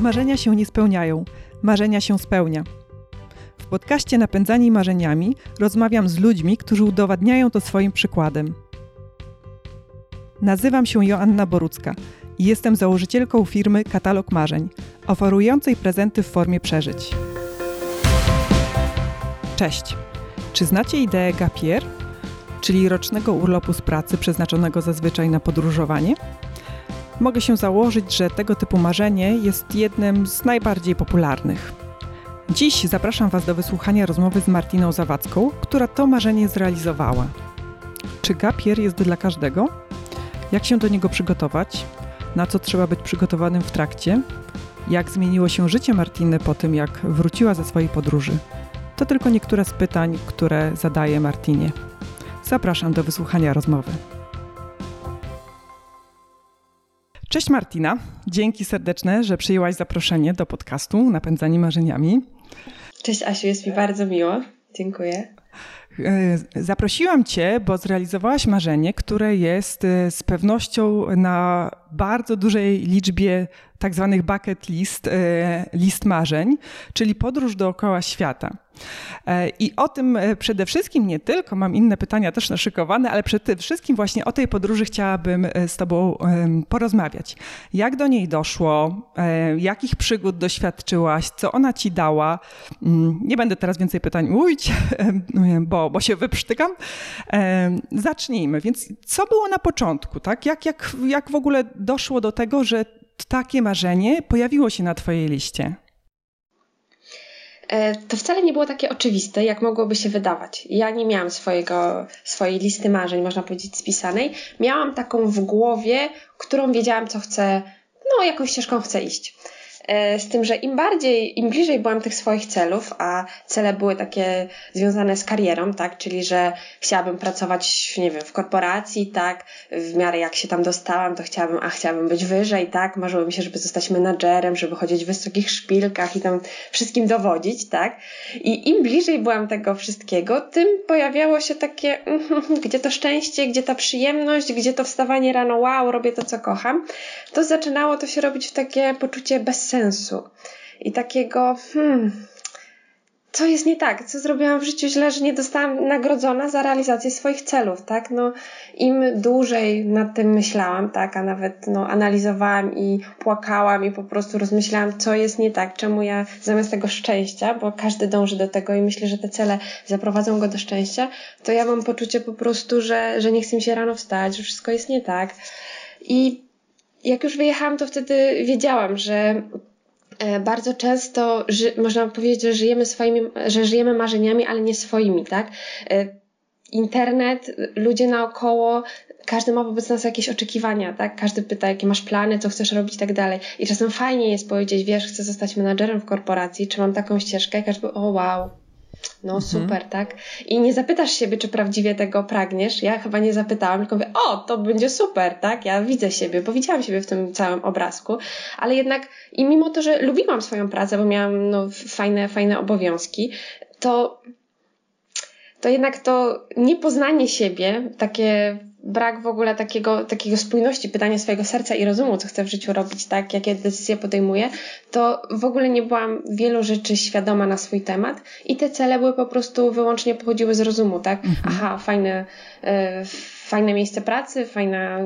Marzenia się nie spełniają, marzenia się spełnia. W podcaście Napędzani Marzeniami rozmawiam z ludźmi, którzy udowadniają to swoim przykładem. Nazywam się Joanna Borucka i jestem założycielką firmy Katalog Marzeń, oferującej prezenty w formie przeżyć. Cześć! Czy znacie ideę Gapier, czyli rocznego urlopu z pracy przeznaczonego zazwyczaj na podróżowanie? Mogę się założyć, że tego typu marzenie jest jednym z najbardziej popularnych. Dziś zapraszam Was do wysłuchania rozmowy z Martiną Zawadzką, która to marzenie zrealizowała. Czy gapier jest dla każdego? Jak się do niego przygotować? Na co trzeba być przygotowanym w trakcie? Jak zmieniło się życie Martiny po tym, jak wróciła ze swojej podróży? To tylko niektóre z pytań, które zadaję Martinie. Zapraszam do wysłuchania rozmowy. Cześć Martina, dzięki serdeczne, że przyjęłaś zaproszenie do podcastu Napędzani Marzeniami. Cześć Asiu, jest mi bardzo miło. Dziękuję. E, zaprosiłam Cię, bo zrealizowałaś marzenie, które jest e, z pewnością na bardzo dużej liczbie tak zwanych bucket list, e, list marzeń, czyli podróż dookoła świata. E, I o tym e, przede wszystkim nie tylko, mam inne pytania też naszykowane, ale przede wszystkim właśnie o tej podróży chciałabym z Tobą porozmawiać. Jak do niej doszło? Jakich przygód doświadczyłaś? Co ona Ci dała? Mm, nie będę teraz więcej pytań mówić, bo, bo się wyprztykam. Zacznijmy. Więc co było na początku? Tak? Jak, jak, jak w ogóle doszło do tego, że takie marzenie pojawiło się na Twojej liście? E, to wcale nie było takie oczywiste, jak mogłoby się wydawać. Ja nie miałam swojego, swojej listy marzeń, można powiedzieć, spisanej. Miałam taką w głowie, którą wiedziałam, co chcę, no, jaką ścieżką chcę iść. E, z tym, że im bardziej, im bliżej byłam tych swoich celów, a cele były takie związane z karierą, tak, czyli że chciałabym pracować, nie wiem, w korporacji, tak, w miarę jak się tam dostałam, to chciałabym, a chciałabym być wyżej, tak, marzyło mi się, żeby zostać menadżerem, żeby chodzić w wysokich szpilkach i tam wszystkim dowodzić, tak. I im bliżej byłam tego wszystkiego, tym pojawiało się takie, gdzie to szczęście, gdzie ta przyjemność, gdzie to wstawanie rano, wow, robię to, co kocham, to zaczynało to się robić w takie poczucie bezsensu sensu i takiego, hmm, co jest nie tak, co zrobiłam w życiu źle, że nie dostałam nagrodzona za realizację swoich celów, tak? No, im dłużej nad tym myślałam, tak, a nawet no, analizowałam i płakałam i po prostu rozmyślałam, co jest nie tak, czemu ja zamiast tego szczęścia, bo każdy dąży do tego i myślę, że te cele zaprowadzą go do szczęścia, to ja mam poczucie po prostu, że, że nie chcę mi się rano wstać, że wszystko jest nie tak. I jak już wyjechałam, to wtedy wiedziałam, że bardzo często można powiedzieć, że żyjemy swoimi, że żyjemy marzeniami, ale nie swoimi, tak? E, internet, ludzie naokoło, każdy ma wobec nas jakieś oczekiwania, tak? Każdy pyta, jakie masz plany, co chcesz robić i tak dalej. I czasem fajnie jest powiedzieć, wiesz, chcę zostać menadżerem w korporacji, czy mam taką ścieżkę, każdy, o wow, no mhm. super, tak? I nie zapytasz siebie, czy prawdziwie tego pragniesz. Ja chyba nie zapytałam, tylko mówię, o, to będzie super, tak? Ja widzę siebie, bo widziałam siebie w tym całym obrazku, ale jednak i mimo to, że lubiłam swoją pracę, bo miałam no, fajne, fajne obowiązki, to to jednak to niepoznanie siebie, takie brak w ogóle takiego, takiego spójności, pytania swojego serca i rozumu, co chcę w życiu robić, tak, jakie decyzje podejmuję, to w ogóle nie byłam wielu rzeczy świadoma na swój temat i te cele były po prostu wyłącznie pochodziły z rozumu, tak? Mhm. Aha, fajne, y, fajne miejsce pracy, fajna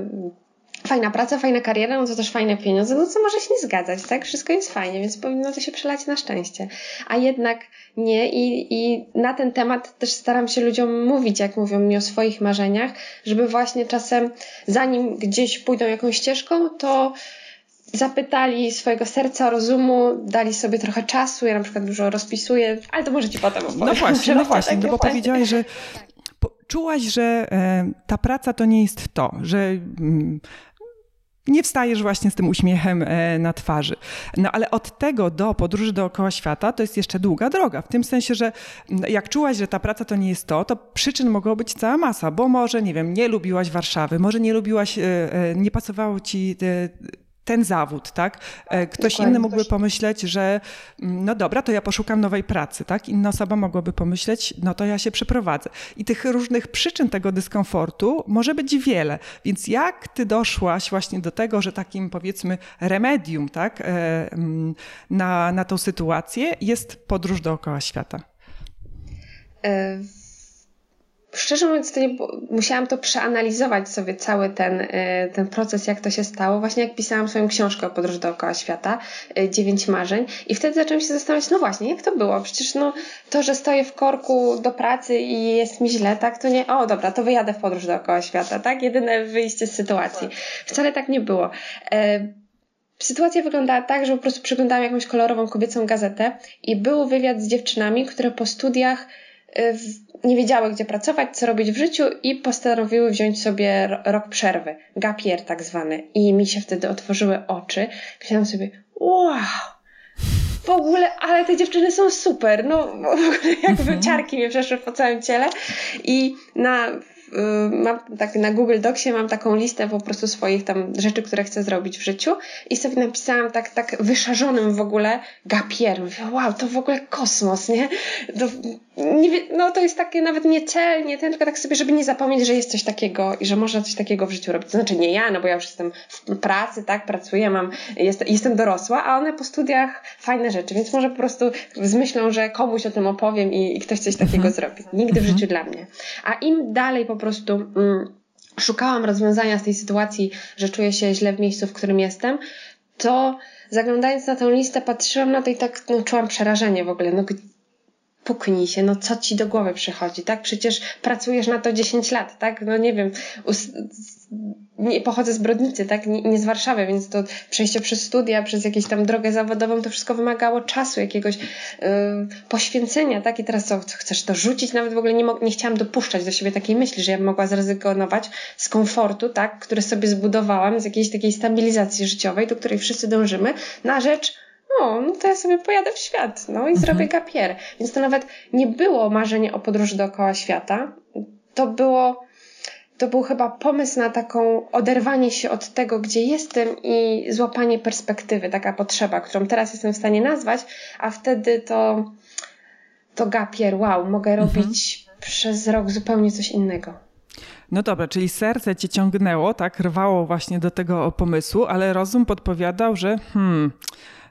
fajna praca, fajna kariera, no to też fajne pieniądze, no co może się nie zgadzać, tak? Wszystko jest fajnie, więc powinno to się przelać na szczęście. A jednak nie i, i na ten temat też staram się ludziom mówić, jak mówią mi o swoich marzeniach, żeby właśnie czasem, zanim gdzieś pójdą jakąś ścieżką, to zapytali swojego serca, rozumu, dali sobie trochę czasu, ja na przykład dużo rozpisuję, ale to może Ci potem opowiem. No właśnie, no właśnie, no bo powiedziałaś, że czułaś, że e, ta praca to nie jest to, że mm, nie wstajesz właśnie z tym uśmiechem e, na twarzy. No ale od tego do podróży dookoła świata to jest jeszcze długa droga. W tym sensie, że jak czułaś, że ta praca to nie jest to, to przyczyn mogło być cała masa, bo może, nie wiem, nie lubiłaś Warszawy, może nie lubiłaś, e, e, nie pasowało ci ten zawód, tak? E, ktoś Dokładnie, inny mógłby pomyśleć, że mm, no dobra, to ja poszukam nowej pracy, tak? Inna osoba mogłaby pomyśleć, no to ja się przeprowadzę. I tych różnych przyczyn tego dyskomfortu może być wiele. Więc jak ty doszłaś właśnie do tego, że takim powiedzmy remedium, tak? E, mm, na, na tą sytuację jest podróż dookoła świata? Szczerze mówiąc, to nie, musiałam to przeanalizować sobie cały ten, y, ten proces, jak to się stało. Właśnie jak pisałam swoją książkę o podróż dookoła świata, y, dziewięć marzeń. I wtedy zaczęłam się zastanawiać, no właśnie, jak to było? Przecież no, to, że stoję w korku do pracy i jest mi źle, tak, to nie, o dobra, to wyjadę w podróż dookoła świata, tak? Jedyne wyjście z sytuacji. Wcale tak nie było. E, sytuacja wyglądała tak, że po prostu przeglądałam jakąś kolorową kobiecą gazetę i był wywiad z dziewczynami, które po studiach nie wiedziały, gdzie pracować, co robić w życiu i postanowiły wziąć sobie rok przerwy, gapier tak zwany. I mi się wtedy otworzyły oczy. Myślałam sobie, wow, w ogóle, ale te dziewczyny są super, no w ogóle jakby mhm. ciarki mnie przeszły po całym ciele i na mam tak na Google Docsie mam taką listę po prostu swoich tam rzeczy, które chcę zrobić w życiu i sobie napisałam tak, tak wyszarzonym w ogóle gapier. Mówię, wow, to w ogóle kosmos, nie? To, nie no to jest takie nawet nie cel, nie ten, tylko tak sobie, żeby nie zapomnieć, że jest coś takiego i że można coś takiego w życiu robić. To znaczy nie ja, no bo ja już jestem w pracy, tak, pracuję, mam, jest, jestem dorosła, a one po studiach fajne rzeczy, więc może po prostu zmyślą, że komuś o tym opowiem i, i ktoś coś takiego mhm. zrobi. Nigdy w życiu dla mnie. A im dalej po prostu mm, szukałam rozwiązania z tej sytuacji, że czuję się źle w miejscu, w którym jestem, to zaglądając na tę listę, patrzyłam na to i tak no, czułam przerażenie w ogóle. No, puknij się, no co ci do głowy przychodzi, tak? Przecież pracujesz na to 10 lat, tak? No nie wiem, nie, pochodzę z Brodnicy, tak? Nie, nie, z Warszawy, więc to przejście przez studia, przez jakąś tam drogę zawodową, to wszystko wymagało czasu, jakiegoś yy, poświęcenia, tak? I teraz co, chcesz to rzucić? Nawet w ogóle nie, nie chciałam dopuszczać do siebie takiej myśli, że ja bym mogła zrezygnować z komfortu, tak? Który sobie zbudowałam, z jakiejś takiej stabilizacji życiowej, do której wszyscy dążymy, na rzecz o, no to ja sobie pojadę w świat, no i mhm. zrobię gapier. Więc to nawet nie było marzenie o podróży dookoła świata. To było, to był chyba pomysł na taką oderwanie się od tego, gdzie jestem i złapanie perspektywy, taka potrzeba, którą teraz jestem w stanie nazwać, a wtedy to, to gapier, wow, mogę mhm. robić przez rok zupełnie coś innego. No dobra, czyli serce cię ciągnęło, tak, rwało właśnie do tego pomysłu, ale rozum podpowiadał, że hmm,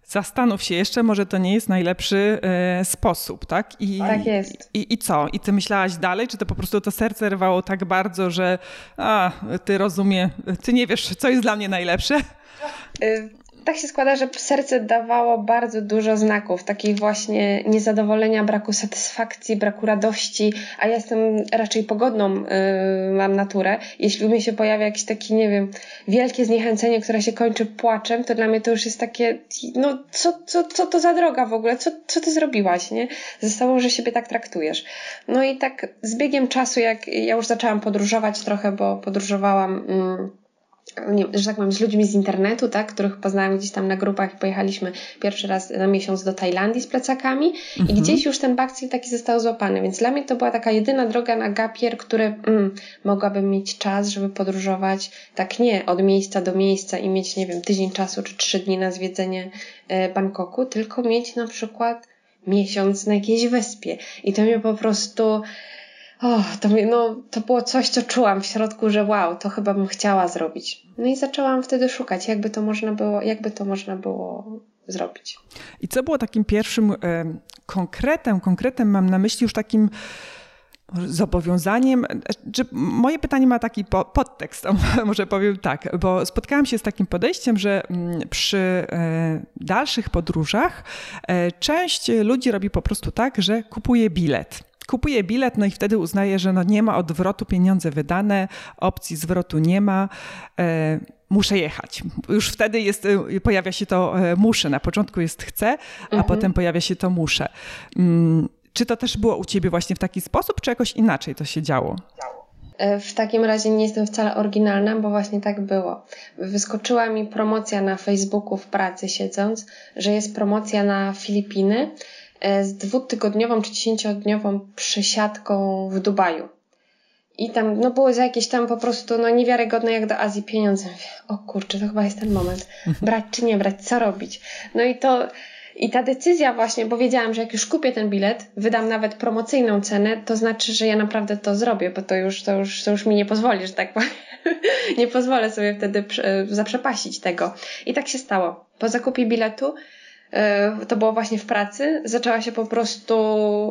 zastanów się jeszcze, może to nie jest najlepszy e, sposób, tak? I, tak jest. I, I co? I ty myślałaś dalej, czy to po prostu to serce rwało tak bardzo, że a, ty rozumie, ty nie wiesz, co jest dla mnie najlepsze? Tak się składa, że serce dawało bardzo dużo znaków, takiej właśnie niezadowolenia, braku satysfakcji, braku radości, a ja jestem raczej pogodną, yy, mam naturę. Jeśli u mnie się pojawia jakieś takie, nie wiem, wielkie zniechęcenie, które się kończy płaczem, to dla mnie to już jest takie, no co, co, co to za droga w ogóle, co, co ty zrobiłaś, nie? Ze sobą, że siebie tak traktujesz. No i tak z biegiem czasu, jak ja już zaczęłam podróżować trochę, bo podróżowałam... Yy, nie, że tak powiem, z ludźmi z internetu, tak, których poznałam gdzieś tam na grupach i pojechaliśmy pierwszy raz na miesiąc do Tajlandii z plecakami mhm. i gdzieś już ten bakcyl taki został złapany, więc dla mnie to była taka jedyna droga na gapier, który mm, mogłabym mieć czas, żeby podróżować tak nie od miejsca do miejsca i mieć, nie wiem, tydzień czasu czy trzy dni na zwiedzenie e, Bangkoku, tylko mieć na przykład miesiąc na jakiejś wyspie i to mnie po prostu oh, to, no, to było coś, co czułam w środku, że wow, to chyba bym chciała zrobić. No i zaczęłam wtedy szukać, jakby to można było, jakby to można było zrobić. I co było takim pierwszym e, konkretem, konkretem mam na myśli już takim zobowiązaniem, czy moje pytanie ma taki podtekst, może powiem tak, bo spotkałam się z takim podejściem, że mm, przy e, dalszych podróżach e, część ludzi robi po prostu tak, że kupuje bilet kupuje bilet, no i wtedy uznaje, że no nie ma odwrotu, pieniądze wydane, opcji zwrotu nie ma. E, muszę jechać. Już wtedy jest, e, pojawia się to e, muszę. Na początku jest chcę, a mhm. potem pojawia się to muszę. Mm, czy to też było u ciebie właśnie w taki sposób, czy jakoś inaczej to się działo? W takim razie nie jestem wcale oryginalna, bo właśnie tak było. Wyskoczyła mi promocja na Facebooku w pracy siedząc, że jest promocja na Filipiny E, z dwutygodniową czy dziesięciodniową przesiadką w Dubaju. i tam, no były za jakieś tam po prostu, no niewiarygodne jak do Azji pieniądze. Mówię, o kurczę, to chyba jest ten moment. Mhm. Brać czy nie brać, co robić? No i to, i ta decyzja właśnie, bo wiedziałam, że jak już kupię ten bilet, wydam nawet promocyjną cenę, to znaczy, że ja naprawdę to zrobię, bo to już, to już, to już mi nie pozwoli, że tak powiem. nie pozwolę sobie wtedy zaprzepaścić tego. I tak się stało. Po zakupie biletu e, to było właśnie w pracy, zaczęła się po prostu,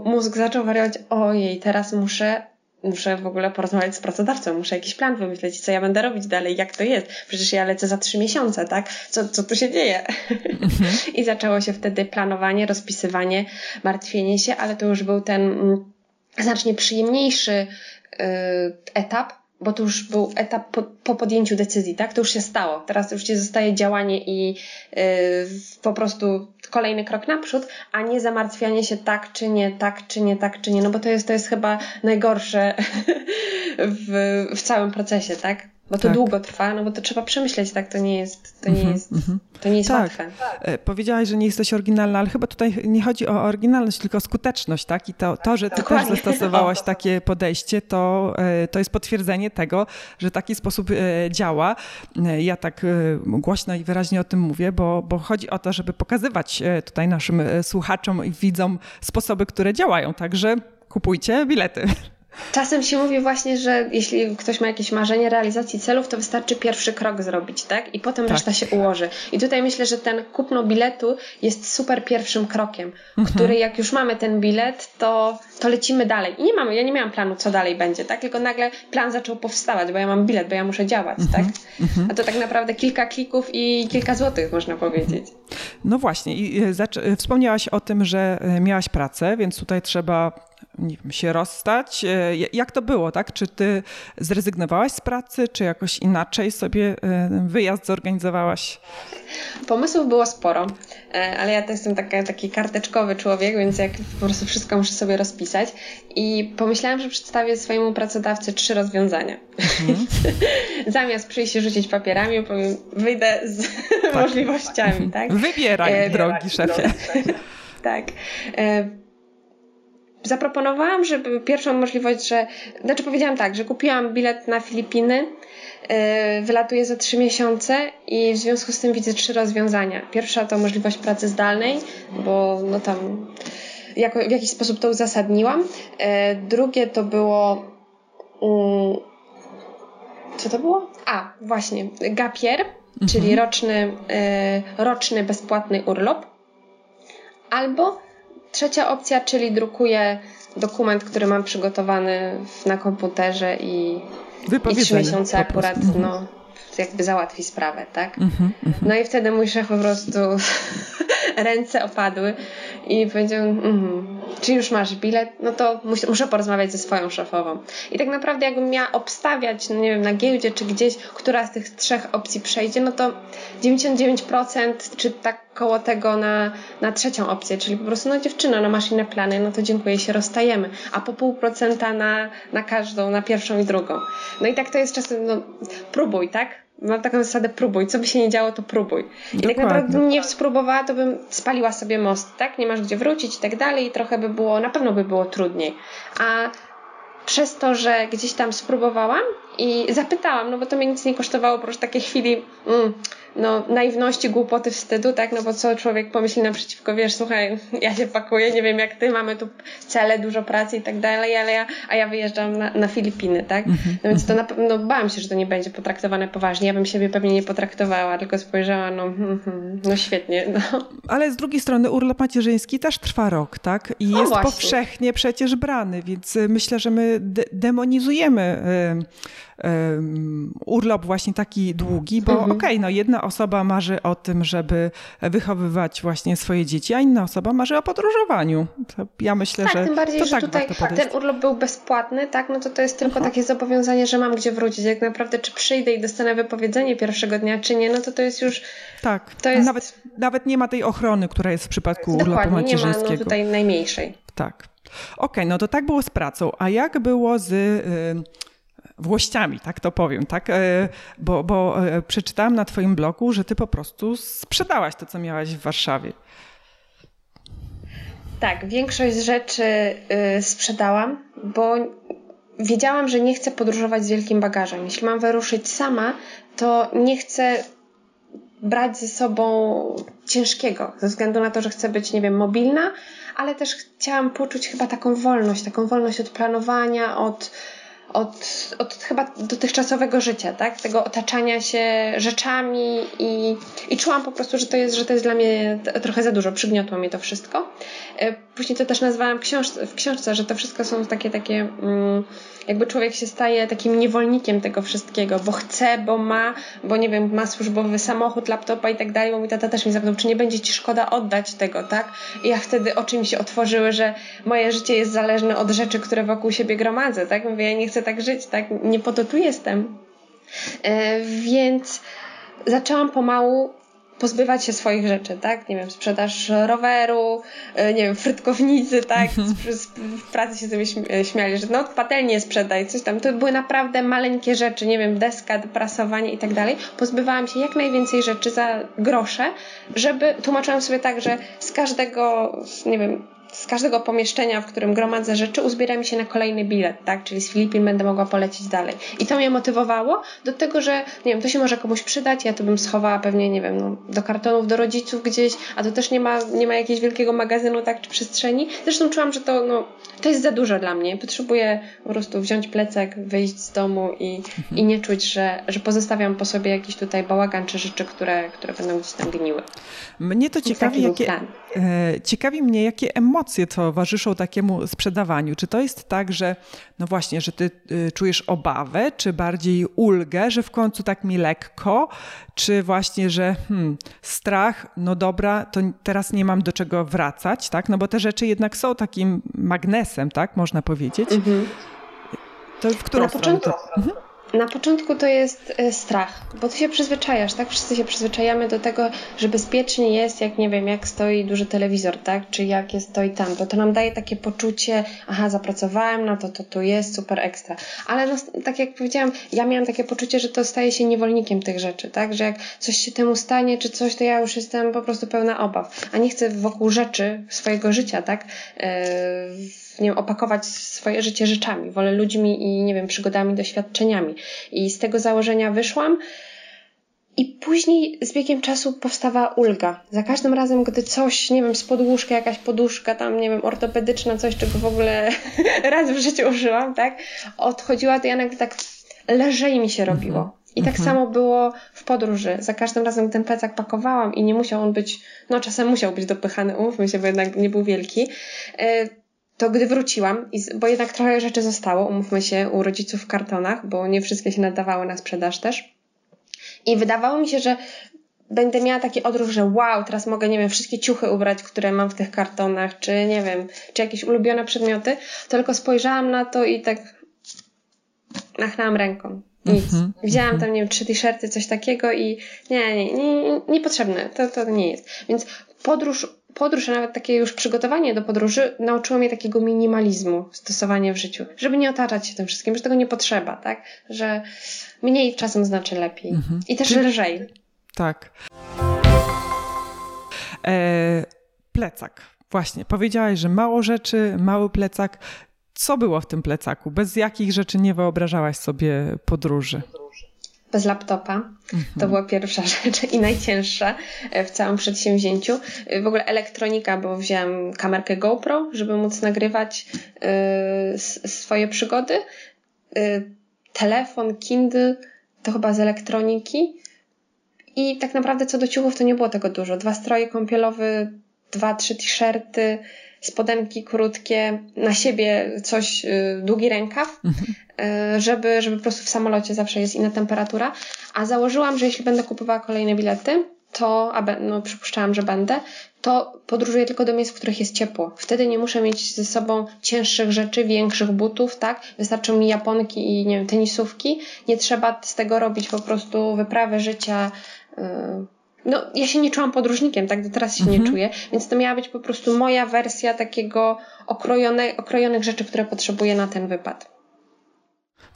mózg zaczął wariować, ojej, teraz muszę muszę w ogóle porozmawiać z pracodawcą, muszę jakiś plan wymyśleć, co ja będę robić dalej, jak to jest. Przecież ja lecę za trzy miesiące, tak? Co, co tu się dzieje? Mhm. I zaczęło się wtedy planowanie, rozpisywanie, martwienie się, ale to już był ten mm, znacznie przyjemniejszy y, etap, bo to już był etap po, po, podjęciu decyzji, tak? To już się stało. Teraz już ci zostaje działanie i yy, po prostu kolejny krok naprzód, a nie zamartwianie się tak czy nie, tak czy nie, tak czy nie, no bo to jest, to jest chyba najgorsze w, w całym procesie, tak? Bo to tak. długo trwa, no bo to trzeba przemyśleć, tak? To nie jest, to nie mhm, jest, -hmm. to nie jest tak. łatwe. E, powiedziałaś, że nie jesteś oryginalna, ale chyba tutaj nie chodzi o oryginalność, tylko o skuteczność, tak? I to, to że ty Dokładnie. też zastosowałaś takie podejście, to, e, to jest potwierdzenie tego, że taki sposób e, działa. Ja tak głośno i wyraźnie o tym mówię, bo, bo chodzi o to, żeby pokazywać tutaj naszym słuchaczom i widzom sposoby, które działają. Także kupujcie bilety. Czasem się mówi właśnie, że jeśli ktoś ma jakieś marzenie realizacji celów, to wystarczy pierwszy krok zrobić, tak? I potem tak. reszta się ułoży. I tutaj myślę, że ten kupno biletu jest super pierwszym krokiem, mhm. który jak już mamy ten bilet, to, to lecimy dalej. I nie mamy, ja nie miałam planu, co dalej będzie, tak? Tylko nagle plan zaczął powstawać, bo ja mam bilet, bo ja muszę działać, mhm. tak? Mhm. A to tak naprawdę kilka klików i kilka złotych, można powiedzieć. No właśnie, i e, e, wspomniałaś o tym, że e, miałaś pracę, więc tutaj trzeba nie wiem, się rozstać. E, jak to było, tak? Czy ty zrezygnowałaś z pracy, czy jakoś inaczej sobie e, wyjazd zorganizowałaś? Pomysłów było sporo, e, ale ja to jestem taka, taki karteczkowy człowiek, więc jak po prostu wszystko muszę sobie rozpisać. I pomyślałam, że przedstawię swojemu pracodawcy trzy rozwiązania. Mhm. Zamiast przyjść i rzucić papierami, powiem, wyjdę z tak. możliwościami, tak? Wybieraj, drogi szefie. tak zaproponowałam, żeby pierwszą możliwość, że, znaczy powiedziałam tak, że kupiłam bilet na Filipiny, yy, wylatuję za trzy miesiące i w związku z tym widzę trzy rozwiązania. Pierwsza to możliwość pracy zdalnej, bo no tam jako, w jakiś sposób to uzasadniłam. Yy, drugie to było yy, co to było? A, właśnie, gapier, mhm. czyli roczny, yy, roczny bezpłatny urlop. Albo Trzecia opcja, czyli drukuję dokument, który mam przygotowany na komputerze i, i trzy miesiące akurat no, jakby załatwi sprawę, tak? Mm -hmm, no i wtedy mój szef po prostu ręce opadły i powiedział, mm, czy już masz bilet? No to mus muszę porozmawiać ze swoją szefową. I tak naprawdę jakbym miała obstawiać, no nie wiem, na giełdzie czy gdzieś, która z tych trzech opcji przejdzie, no to 99% czy tak koło tego na, na trzecią opcję, czyli po prostu no dziewczyna, no masz inne plany, no to dziękuję, się rozstajemy, a po pół procenta na, na każdą, na pierwszą i drugą. No i tak to jest czasem, no próbuj, tak? mam taką zasadę próbuj. Co by się nie działo, to próbuj. I tak naprawdę gdybym nie spróbowała, to bym spaliła sobie most, tak? Nie masz gdzie wrócić i tak dalej i trochę by było, na pewno by było trudniej. A przez to, że gdzieś tam spróbowałam i zapytałam, no bo to mnie nic nie kosztowało, po prostu takiej chwili mm, no, naiwności, głupoty, wstydu, tak, no bo co człowiek pomyśli naprzeciwko, wiesz, słuchaj, ja się pakuję, nie wiem jak ty, mamy tu cele, dużo pracy i tak dalej, ale ja, a ja wyjeżdżam na, na Filipiny, tak, mhm, no więc to na pewno, no, bałam się, że to nie będzie potraktowane poważnie, ja bym siebie pewnie nie potraktowała, tylko spojrzała, no, hmm, no świetnie, no. Ale z drugiej strony urlop macierzyński też trwa rok, tak, i jest powszechnie przecież brany, więc y, myślę, że my de demonizujemy urlop właśnie taki długi, bo mhm. okej, okay, no jedna osoba marzy o tym, żeby wychowywać właśnie swoje dzieci, a inna osoba marzy o podróżowaniu. To ja myślę, tak, że tym bardziej, to że tak tutaj ten urlop był bezpłatny, tak, no to to jest tylko mhm. takie zobowiązanie, że mam gdzie wrócić. Jak naprawdę czy przyjdę i dostanę wypowiedzenie pierwszego dnia, czy nie, no to to jest już... Tak, to jest... Nawet, nawet nie ma tej ochrony, która jest w przypadku urlopu Dokładnie, macierzyńskiego. nie ma no, tutaj najmniejszej. Tak. Okej, okay, no to tak było z pracą. A jak było z... Yy, włościami, tak to powiem, tak? E, bo, bo e, przeczytałam na twoim blogu, że ty po prostu sprzedałaś to, co miałaś w Warszawie. Tak, większość rzeczy y, sprzedałam, bo wiedziałam, że nie chcę podróżować z wielkim bagażem. Jeśli mam wyruszyć sama, to nie chcę brać ze sobą ciężkiego, ze względu na to, że chcę być, nie wiem, mobilna, ale też chciałam poczuć chyba taką wolność, taką wolność od planowania, od, od, od chyba dotychczasowego życia, tak? Tego otaczania się rzeczami i, i czułam po prostu, że to jest, że to jest dla mnie trochę za dużo, przygniotło mnie to wszystko. Później to też nazwałam książ w książce, że to wszystko są takie, takie mm, jakby człowiek się staje takim niewolnikiem tego wszystkiego, bo chce, bo ma, bo nie wiem, ma służbowy samochód, laptopa i tak dalej, bo mój tata też mi zapytał, czy nie będzie ci szkoda oddać tego, tak? I ja wtedy oczy mi się otworzyły, że moje życie jest zależne od rzeczy, które wokół siebie gromadzę, tak? Mówię, ja nie chcę tak żyć, tak? Nie po to tu jestem. E, więc zaczęłam pomału pozbywać się swoich rzeczy, tak? Nie wiem, sprzedaż roweru, e, nie wiem, frytkownicy, tak? W pracy się sobie e, śmiali, że no patelnię sprzedaj, coś tam. To były naprawdę maleńkie rzeczy, nie wiem, deska, prasowanie i tak dalej. Pozbywałam się jak najwięcej rzeczy za grosze, żeby, tłumaczyłam sobie tak, że z każdego, nie wiem, z każdego pomieszczenia, w którym gromadzę rzeczy, uzbiera mi się na kolejny bilet, tak? Czyli z Filipin będę mogła polecieć dalej. I to mnie motywowało do tego, że nie wiem, to się może komuś przydać, ja to bym schowała pewnie, nie wiem, no, do kartonów, do rodziców gdzieś, a to też nie ma, nie ma jakiegoś wielkiego magazynu, tak, czy przestrzeni. Zresztą czułam, że to, no, to jest za dużo dla mnie. Potrzebuję po prostu wziąć plecak, wyjść z domu i, mhm. i nie czuć, że, że pozostawiam po sobie jakiś tutaj bałagan czy rzeczy, które, które będą gdzieś tam gniły. Mnie to ciekawi, jakie, e, ciekawi mnie, jakie emocje towarzyszą takiemu sprzedawaniu. Czy to jest tak, że no właśnie, że ty y, czujesz obawę, czy bardziej ulgę, że w końcu tak mi lekko, czy właśnie, że hmm, strach, no dobra, to teraz nie mam do czego wracać, tak? No bo te rzeczy jednak są takim magnesem, tak? Można powiedzieć. Mhm. To w którą stronę to... Mhm. Na początku to jest y, strach, bo ty się przyzwyczajasz, tak? Wszyscy się przyzwyczajamy do tego, że bezpiecznie jest, jak nie wiem, jak stoi duży telewizor, tak? Czy jak jest to i tamto. To nam daje takie poczucie, aha, zapracowałem na to, to tu jest, super ekstra. Ale no, tak jak powiedziałam, ja miałam takie poczucie, że to staje się niewolnikiem tych rzeczy, tak? Że jak coś się temu stanie, czy coś, to ja już jestem po prostu pełna obaw. A nie chcę wokół rzeczy swojego życia, tak? Yy, nie wiem, opakować swoje życie rzeczami. Wolę ludźmi i, nie wiem, przygodami, doświadczeniami. I z tego założenia wyszłam. I później z biegiem czasu powstawała ulga. Za każdym razem, gdy coś, nie wiem, z podłóżka, jakaś poduszka tam, nie wiem, ortopedyczna, coś, czego w ogóle raz w życiu użyłam, tak, odchodziła, to ja nagle tak lżej mi się robiło. Mhm. I tak mhm. samo było w podróży. Za każdym razem, gdy ten plecak pakowałam i nie musiał on być, no czasem musiał być dopychany, umówmy się, bo jednak nie był wielki, y, to gdy wróciłam, bo jednak trochę rzeczy zostało, umówmy się, u rodziców w kartonach, bo nie wszystkie się nadawały na sprzedaż też. I wydawało mi się, że będę miała taki odruch, że wow, teraz mogę, nie wiem, wszystkie ciuchy ubrać, które mam w tych kartonach, czy nie wiem, czy jakieś ulubione przedmioty, tylko spojrzałam na to i tak machnęłam ręką. Nic. Mm-hmm. Widziałam tam, nie wiem, trzy t-shirty, coś takiego i nie, nie, nie, niepotrzebne. To, to nie jest. Więc podróż podróż, a nawet takie już przygotowanie do podróży nauczyło mnie takiego minimalizmu stosowania w życiu, żeby nie otaczać się tym wszystkim, że tego nie potrzeba, tak? Że mniej czasem znaczy lepiej mhm. i też lżej. Tak. E, plecak. Właśnie, powiedziałaś, że mało rzeczy, mały plecak. Co było w tym plecaku? Bez jakich rzeczy nie wyobrażałaś sobie podróży? Bez laptopa. Mhm. To była pierwsza rzecz i najcięższa w całym przedsięwzięciu. W ogóle elektronika, bo wziąłem kamerkę GoPro, żeby móc nagrywać y, swoje przygody. Y, telefon, Kindle, to chyba z elektroniki. I tak naprawdę co do ciuchów to nie było tego dużo. Dwa stroje kąpielowe, dwa, trzy t-shirty, spodenki krótkie, na siebie coś, y, długi rękaw, mhm. y, żeby, żeby po prostu w samolocie zawsze jest inna temperatura. A założyłam, że jeśli będę kupowała kolejne bilety, to, a no przypuszczałam, że będę, to podróżuję tylko do miejsc, w których jest ciepło. Wtedy nie muszę mieć ze sobą cięższych rzeczy, większych butów, tak? Wystarczą mi japonki i, nie wiem, tenisówki. Nie trzeba z tego robić po prostu wyprawy życia, yy, no, ja się nie czułam podróżnikiem, tak do teraz się mhm. nie czuję, więc to miała być po prostu moja wersja takiego okrojone, okrojonych rzeczy, które potrzebuję na ten wypad.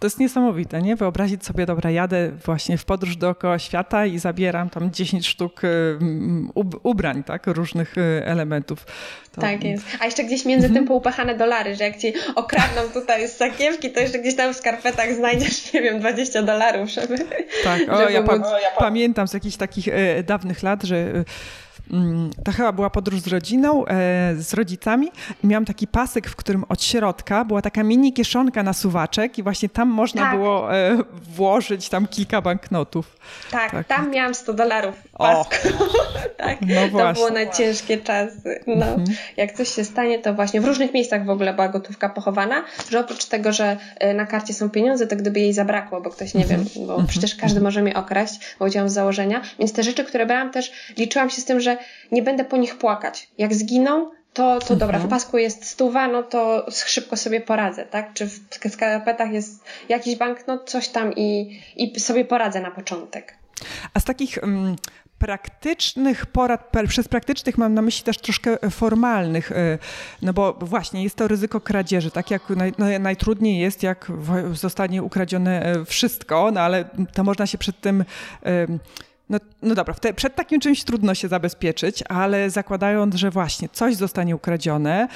To jest niesamowite, nie? Wyobrazić sobie, dobra, jadę właśnie w podróż dookoła świata i zabieram tam 10 sztuk y, ubrań, tak? Różnych y, elementów. To... Tak jest. A jeszcze gdzieś między tym poupachane dolary, że jak ci okradną tutaj z sakiewki, to jeszcze gdzieś tam w skarpetach znajdziesz, nie wiem, 20 dolarów, żeby... Tak, o, żeby ja, pa móc... pamiętam z jakichś takich e, dawnych lat, że to chyba była podróż z rodziną, e, z rodzicami i miałam taki pasek, w którym od środka była taka mini kieszonka na suwaczek i właśnie tam można tak. było e, włożyć tam kilka banknotów. Tak, tak. tam miałam 100 dolarów w pasku. tak, no to było na ciężkie czasy. No. Mhm. Jak coś się stanie, to właśnie w różnych miejscach w ogóle była gotówka pochowana, że oprócz tego, że e, na karcie są pieniądze, to gdyby jej zabrakło, bo ktoś nie mhm. wiem, bo mhm. przecież każdy może mnie okraść, bo działam z założenia, więc te rzeczy, które brałam też liczyłam się z tym, że nie będę po nich płakać. Jak zginą, to, to dobra, w mhm. pasku jest stuwa, no to szybko sobie poradzę, tak? Czy w skarpetach jest jakiś banknot, coś tam i, i sobie poradzę na początek. A z takich um, praktycznych porad, przez praktycznych mam na myśli też troszkę formalnych, e, no bo właśnie jest to ryzyko kradzieży, tak jak naj, no, najtrudniej jest, jak zostanie ukradzione e, wszystko, no ale to można się przed tym no, no dobra, te, przed takim czymś trudno się zabezpieczyć, ale zakładając, że właśnie coś zostanie ukradzione,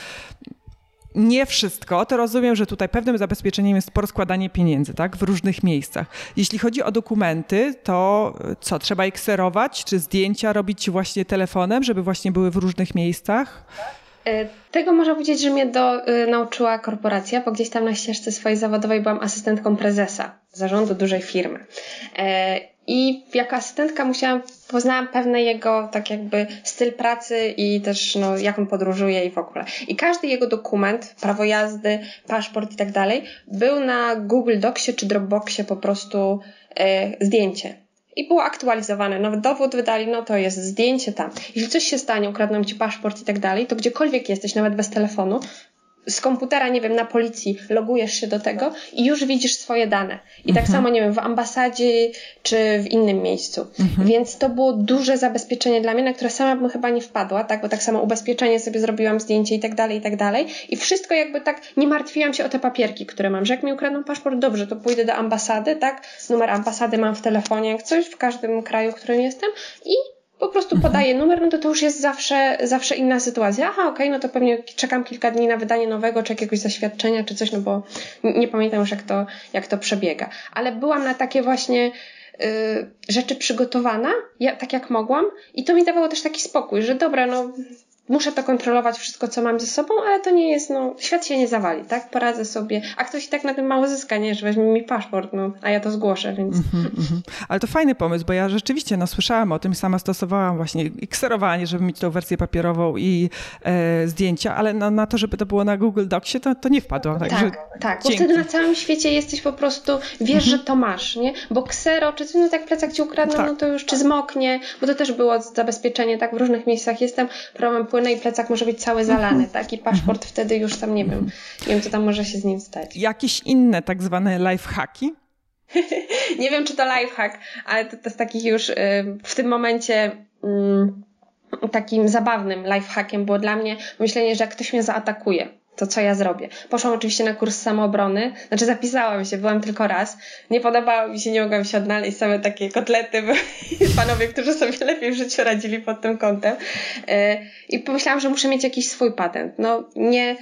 nie wszystko, to rozumiem, że tutaj pewnym zabezpieczeniem jest porozkładanie pieniędzy, tak, w różnych miejscach. Jeśli chodzi o dokumenty, to co, trzeba je kserować, czy zdjęcia robić właśnie telefonem, żeby właśnie były w różnych miejscach? E, tego można powiedzieć, że mnie do, y, nauczyła korporacja, bo gdzieś tam na ścieżce swojej zawodowej byłam asystentką prezesa zarządu dużej firmy. E, i jako asystentka musiałam, poznałam pewne jego tak jakby styl pracy i też no, jak on podróżuje i w ogóle. I każdy jego dokument, prawo jazdy, paszport i tak dalej, był na Google Docsie czy Dropboxie po prostu e, zdjęcie. I było aktualizowane. Nawet dowód wydali, no to jest zdjęcie tam. Jeśli coś się stanie, ukradną ci paszport i tak dalej, to gdziekolwiek jesteś, nawet bez telefonu, z komputera, nie wiem, na policji logujesz się do tego i już widzisz swoje dane. I tak mhm. samo, nie wiem, w ambasadzie czy w innym miejscu. Mhm. Więc to było duże zabezpieczenie dla mnie, na które sama bym chyba nie wpadła, tak? Bo tak samo ubezpieczenie sobie zrobiłam, zdjęcie i tak dalej, i tak dalej. I wszystko jakby tak, nie martwiłam się o te papierki, które mam, że jak mi ukradną paszport, dobrze, to pójdę do ambasady, tak? Numer ambasady mam w telefonie, jak coś, w każdym kraju, w którym jestem i po prostu podaję numer, no to to już jest zawsze, zawsze inna sytuacja. Aha, okej, okay, no to pewnie czekam kilka dni na wydanie nowego, czy jakiegoś zaświadczenia, czy coś, no bo nie pamiętam już jak to, jak to przebiega. Ale byłam na takie właśnie y, rzeczy przygotowana, ja, tak jak mogłam i to mi dawało też taki spokój, że dobra, no muszę to kontrolować wszystko, co mam ze sobą, ale to nie jest, no, świat się nie zawali, tak? Poradzę sobie. A ktoś i tak na tym mało zyska, nie? Że weźmie mi paszport, no, a ja to zgłoszę, więc... Mm -hmm, mm -hmm. Ale to fajny pomysł, bo ja rzeczywiście, no, słyszałam o tym, sama stosowałam właśnie kserowanie, żeby mieć tą wersję papierową i e, zdjęcia, ale no, na to, żeby to było na Google Docsie, to, to nie wpadło. Tak, tak, tak bo wtedy na całym świecie jesteś po prostu, wiesz, mm -hmm. że to masz, nie? Bo ksero, czy no tak plecak ci ukradną, tak. no to już, czy zmoknie, bo to też było zabezpieczenie, tak? W różnych miejscach jestem, problem i plecak może być cały zalany, mhm. tak? I paszport wtedy już tam nie wiem, nie wiem, co tam może się z nim stać. Jakieś inne tak zwane lifehacki? nie wiem, czy to lifehack, ale to, to jest takich już y, w tym momencie mm, takim zabawnym lifehackiem było dla mnie myślenie, że jak ktoś mnie zaatakuje, to co ja zrobię. Poszłam oczywiście na kurs samoobrony, znaczy zapisałam się, byłam tylko raz. Nie podobało mi się, nie mogłam się odnaleźć, same takie kotlety, panowie, którzy sobie lepiej w życiu radzili pod tym kątem. E, I pomyślałam, że muszę mieć jakiś swój patent. No nie,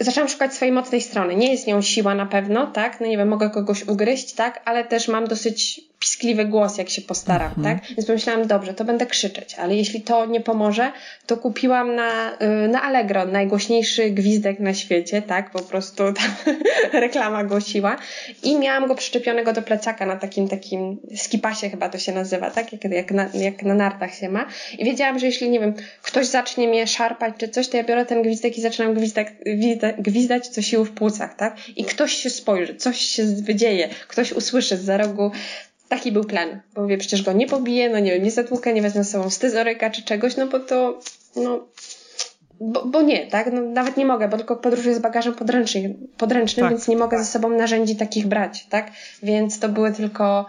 zaczęłam szukać swojej mocnej strony. Nie jest nią siła na pewno, tak? No nie wiem, mogę kogoś ugryźć, tak? Ale też mam dosyć piskliwy głos, jak się postaram, mhm. tak? Więc pomyślałam, dobrze, to będę krzyczeć, ale jeśli to nie pomoże, to kupiłam na, y, na Allegro najgłośniejszy gwizdek na świecie, tak? Po prostu tam reklama głosiła i miałam go przyczepionego do plecaka na takim, takim skipasie chyba to się nazywa, tak? Jak, jak, na, jak na nartach się ma. I wiedziałam, że jeśli, nie wiem, ktoś zacznie mnie szarpać czy coś, to ja biorę ten gwizdek i zaczynam gwizdek, gwizdać co sił w płucach, tak? I ktoś się spojrzy, coś się wydzieje, ktoś usłyszy z za rogu Taki był plan, bo mówię, przecież go nie pobiję, no nie wiem, nie zatłukę, nie wezmę z sobą scyzoryka czy czegoś, no bo to, no, bo, bo nie, tak? No, nawet nie mogę, bo tylko podróżuję z bagażem podręcznym, podręcznym tak, więc nie mogę tak. ze sobą narzędzi takich brać, tak? Więc to były tylko,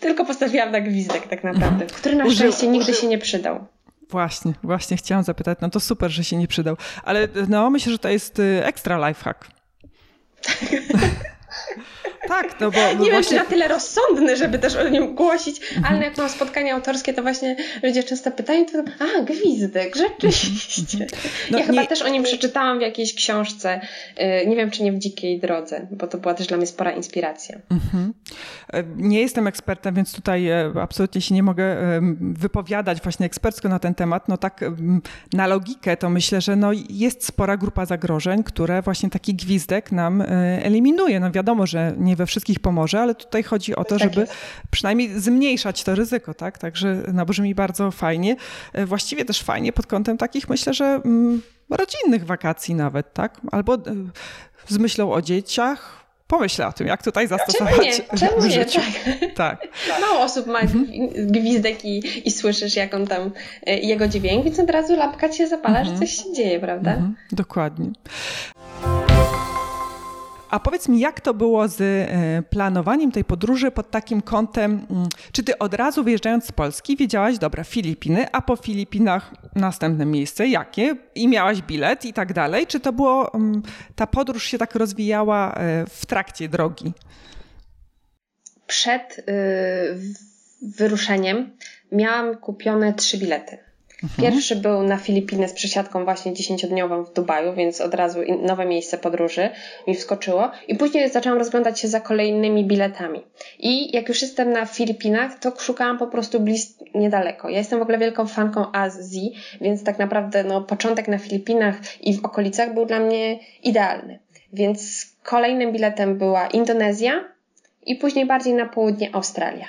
tylko postawiłam na gwizdek tak naprawdę, mhm. który na szczęście nigdy się nie przydał. Właśnie, właśnie chciałam zapytać, no to super, że się nie przydał, ale no myślę, że to jest y, ekstra lifehack. Tak, no bo Nie właśnie... wiem, czy na tyle rozsądny, żeby też o nim głosić, mhm. ale jak mam spotkania autorskie, to właśnie ludzie często pytają, to a, gwizdek, rzeczywiście. Mhm. No, ja nie... chyba też o nim przeczytałam w jakiejś książce, y, nie wiem, czy nie w Dzikiej Drodze, bo to była też dla mnie spora inspiracja. Mhm. E, nie jestem ekspertem, więc tutaj e, absolutnie się nie mogę e, wypowiadać właśnie ekspercko na ten temat. No tak na logikę to myślę, że no jest spora grupa zagrożeń, które właśnie taki gwizdek nam eliminuje. No wiadomo, że nie we wszystkich pomoże, ale tutaj chodzi o to, tak żeby jest. przynajmniej zmniejszać to ryzyko, tak? Także no, brzmi bardzo fajnie. Właściwie też fajnie pod kątem takich, myślę, że mm, rodzinnych wakacji nawet, tak? Albo z myślą o dzieciach, pomyśl o tym, jak tutaj zastosować Czemu nie? Czemu nie? Tak. tak. Mało osób ma mhm. gwizdek i, i słyszysz, jak on tam, e, jego dźwięk, więc od razu lampka cię zapala, mhm. że coś się dzieje, prawda? Mhm. Dokładnie. A powiedz mi, jak to było z e, planowaniem tej podróży pod takim kątem, mm, czy ty od razu wyjeżdżając z Polski wiedziałaś, dobra, Filipiny, a po Filipinach następne miejsce, jakie? I miałaś bilet i tak dalej? Czy to było, mm, ta podróż się tak rozwijała e, w trakcie drogi? Przed y, wyruszeniem miałam kupione trzy bilety. Mhm. Pierwszy był na Filipiny z przesiadką właśnie dziesięciodniową w Dubaju, więc od razu nowe miejsce podróży mi wskoczyło. I później zaczęłam rozglądać się za kolejnymi biletami. I jak już jestem na Filipinach, to szukałam po prostu bliz niedaleko. Ja jestem w ogóle wielką fanką Azji, więc tak naprawdę no, początek na Filipinach i w okolicach był dla mnie idealny. Więc kolejnym biletem była Indonezja i później bardziej na południe Australia.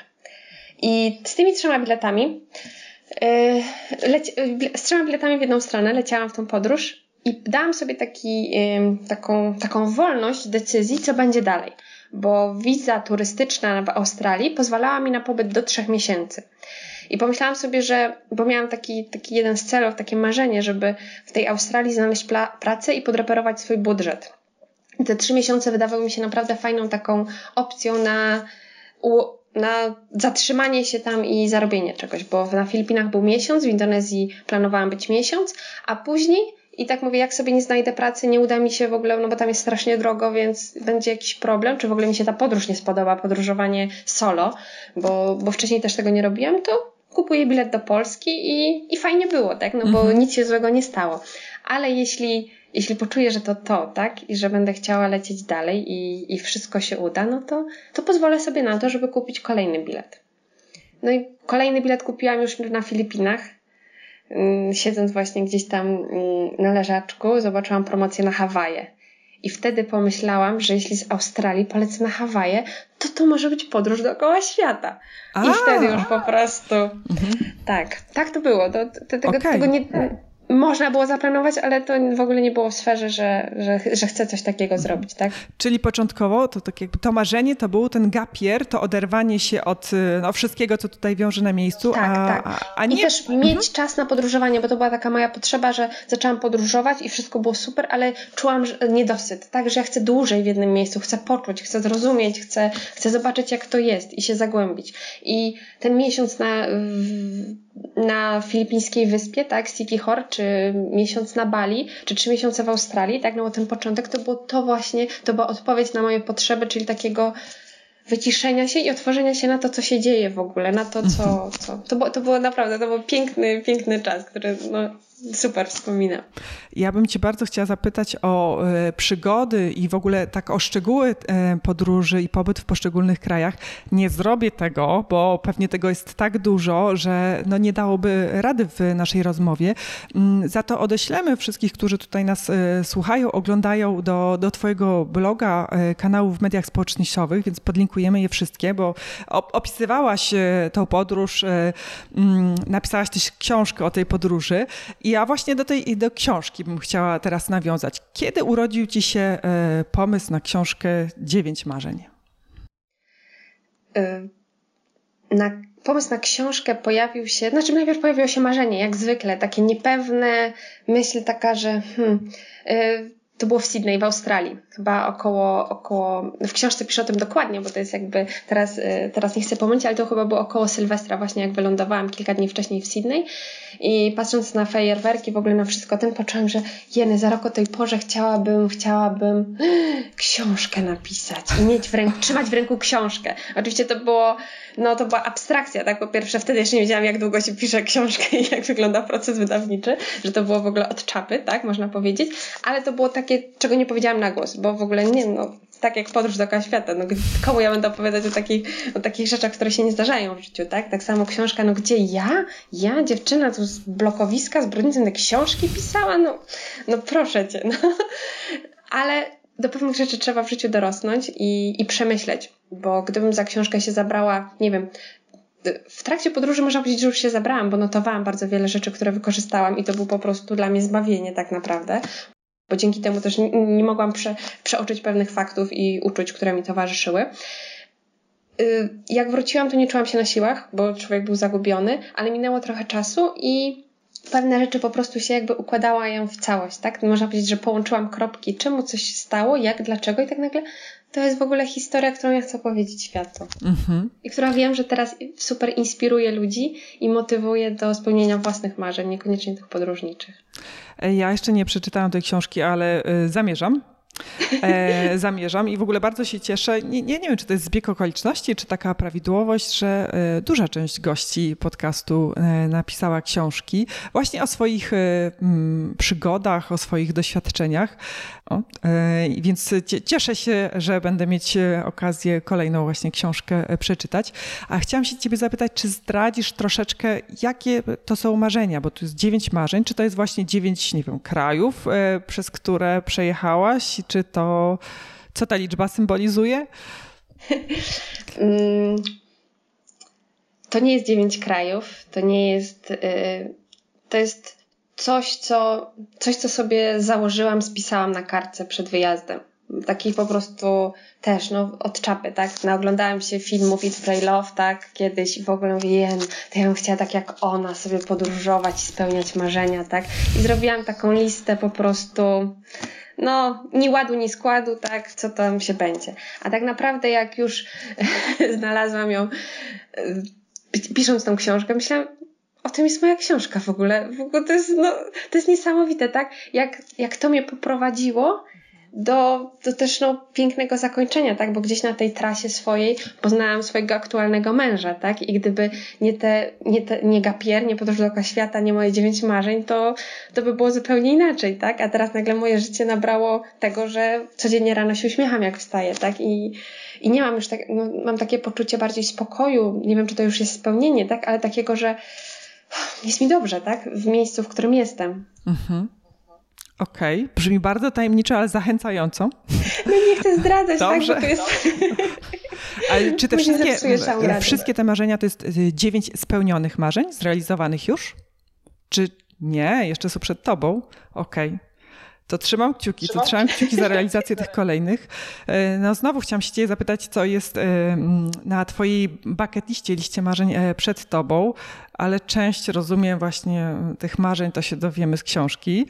I z tymi trzema biletami z trzema biletami w jedną stronę leciałam w tą podróż i dałam sobie taki, taką, taką wolność decyzji, co będzie dalej. Bo wiza turystyczna w Australii pozwalała mi na pobyt do trzech miesięcy. I pomyślałam sobie, że, bo miałam taki, taki jeden z celów, takie marzenie, żeby w tej Australii znaleźć pracę i podreperować swój budżet. te trzy miesiące wydawały mi się naprawdę fajną taką opcją na na zatrzymanie się tam i zarobienie czegoś, bo na Filipinach był miesiąc, w Indonezji planowałam być miesiąc, a później i tak mówię, jak sobie nie znajdę pracy, nie uda mi się w ogóle, no bo tam jest strasznie drogo, więc będzie jakiś problem, czy w ogóle mi się ta podróż nie spodoba, podróżowanie solo, bo, bo wcześniej też tego nie robiłam, to kupuję bilet do Polski i, i fajnie było, tak? No bo mhm. nic się złego nie stało. Ale jeśli jeśli poczuję, że to to, tak, i że będę chciała lecieć dalej i, i wszystko się uda, no to, to pozwolę sobie na to, żeby kupić kolejny bilet. No i kolejny bilet kupiłam już na Filipinach. Mm, siedząc właśnie gdzieś tam mm, na leżaczku, zobaczyłam promocję na Hawaje. I wtedy pomyślałam, że jeśli z Australii polecę na Hawaje, to to może być podróż dookoła świata. A. I wtedy już po prostu. Mhm. Tak, tak to było. To, to, tego, okay. tego nie, można było zaplanować, ale to w ogóle nie było w sferze, że, że, że chcę coś takiego zrobić, tak? Czyli początkowo to, tak jakby to marzenie to był ten gapier, to oderwanie się od no, wszystkiego, co tutaj wiąże na miejscu. Tak, a, tak. A, a nie... I też mhm. mieć czas na podróżowanie, bo to była taka moja potrzeba, że zaczęłam podróżować i wszystko było super, ale czułam że niedosyt, tak? Że ja chcę dłużej w jednym miejscu, chcę poczuć, chcę zrozumieć, chcę, chcę zobaczyć, jak to jest i się zagłębić. I ten miesiąc na na filipińskiej wyspie, tak, Sikihor, czy miesiąc na Bali, czy trzy miesiące w Australii, tak, no ten początek to było to właśnie, to była odpowiedź na moje potrzeby, czyli takiego wyciszenia się i otworzenia się na to, co się dzieje w ogóle, na to, co, co. To, było, to było naprawdę, to był piękny, piękny czas, który, no, super wspominam. Ja bym Cię bardzo chciała zapytać o e, przygody i w ogóle tak o szczegóły e, podróży i pobyt w poszczególnych krajach. Nie zrobię tego, bo pewnie tego jest tak dużo, że no nie dałoby rady w naszej rozmowie. Mm, za to odeślemy wszystkich, którzy tutaj nas e, słuchają, oglądają do, do Twojego bloga, kanału w mediach społecznościowych, więc podlinkujemy je wszystkie, bo opisywałaś tą podróż, mm, napisałaś też książkę o tej podróży i ja właśnie do tej do książki bym chciała teraz nawiązać. Kiedy urodził ci się e, pomysł na książkę Dziewięć marzeń? E, na, pomysł na książkę pojawił się, znaczy najpierw pojawiło się marzenie, jak zwykle, takie niepewne, myśl taka, że hmm, e, to było w Sydney, w Australii. Chyba około, około, w książce piszę o tym dokładnie, bo to jest jakby, teraz, y, teraz nie chcę pomylić, ale to chyba było około Sylwestra właśnie, jak wylądowałam kilka dni wcześniej w Sydney i patrząc na fajerwerki, w ogóle na wszystko tym, poczułam, że jeny, za rok o tej porze chciałabym, chciałabym książkę napisać i mieć w ręku, trzymać w ręku książkę. Oczywiście to było, no to była abstrakcja, tak? Po pierwsze wtedy jeszcze nie wiedziałam, jak długo się pisze książkę i jak wygląda proces wydawniczy, że to było w ogóle od czapy, tak? Można powiedzieć, ale to było takie, czego nie powiedziałam na głos, bo w ogóle nie, no, tak jak podróż dookoła świata, no komu ja będę opowiadać o takich, o takich rzeczach, które się nie zdarzają w życiu, tak? Tak samo książka, no gdzie ja? Ja, dziewczyna tu z blokowiska, z Brodnicą, te książki pisała? No, no proszę cię, no. Ale do pewnych rzeczy trzeba w życiu dorosnąć i, i przemyśleć, bo gdybym za książkę się zabrała, nie wiem, w trakcie podróży można powiedzieć, że już się zabrałam, bo notowałam bardzo wiele rzeczy, które wykorzystałam i to był po prostu dla mnie zbawienie tak naprawdę, bo dzięki temu też nie, nie mogłam prze, przeoczyć pewnych faktów i uczuć, które mi towarzyszyły. Y, jak wróciłam, to nie czułam się na siłach, bo człowiek był zagubiony, ale minęło trochę czasu i pewne rzeczy po prostu się jakby układała ją w całość, tak? Można powiedzieć, że połączyłam kropki, czemu coś się stało, jak, dlaczego i tak nagle to jest w ogóle historia, którą ja chcę powiedzieć światu. Mhm. I która wiem, że teraz super inspiruje ludzi i motywuje do spełnienia własnych marzeń, niekoniecznie tych podróżniczych. Ja jeszcze nie przeczytałam tej książki, ale y, zamierzam e, zamierzam i w ogóle bardzo się cieszę. Nie, nie, nie wiem, czy to jest zbieg okoliczności, czy taka prawidłowość, że e, duża część gości podcastu e, napisała książki właśnie o swoich e, m, przygodach, o swoich doświadczeniach. O, e, więc cieszę się, że będę mieć e, okazję kolejną właśnie książkę przeczytać. A chciałam się ciebie zapytać, czy zdradzisz troszeczkę, jakie to są marzenia, bo tu jest dziewięć marzeń, czy to jest właśnie dziewięć, nie wiem, krajów, przez które przejechałaś, czy to, co ta liczba symbolizuje? Mm, to nie jest dziewięć krajów, to nie jest, to jest coś, co, coś, co sobie założyłam, spisałam na kartce przed wyjazdem. Taki po prostu też, no, od czapy, tak? Naoglądałam się filmów Eat, Pray, Love, tak? Kiedyś i w ogóle mówię, to ja bym chciała tak jak ona sobie podróżować i spełniać marzenia, tak? I zrobiłam taką listę po prostu no, ni ładu, ni składu, tak, co tam się będzie. A tak naprawdę, jak już znalazłam ją, y, pisząc tą książkę, myślałam, tym jest moja książka w ogóle. W ogóle to jest, no, to jest niesamowite, tak? Jak, jak to mnie poprowadziło do, do też no, pięknego zakończenia, tak? Bo gdzieś na tej trasie swojej poznałam swojego aktualnego męża, tak? I gdyby nie te, nie, te, nie gapier, nie podróż dookoła świata, nie moje dziewięć marzeń, to, to by było zupełnie inaczej, tak? A teraz nagle moje życie nabrało tego, że codziennie rano się uśmiecham, jak wstaję, tak? I, i nie mam już tak, no, mam takie poczucie bardziej spokoju, nie wiem, czy to już jest spełnienie, tak? Ale takiego, że jest mi dobrze, tak? W miejscu, w którym jestem. Mhm. Okej, okay. brzmi bardzo tajemniczo, ale zachęcająco. No nie chcę zdradzać, Dobrze. tak, bo to jest... Ale czy te wszystkie, wszystkie te marzenia to jest y, dziewięć spełnionych marzeń, zrealizowanych już? Czy nie, jeszcze są przed tobą? Okej. Okay. To trzymam kciuki, trzymam. to trzymam kciuki za realizację tych kolejnych. E, no znowu chciałam się ciebie zapytać, co jest e, na twojej bucket liście, liście marzeń e, przed tobą, ale część, rozumiem, właśnie tych marzeń to się dowiemy z książki.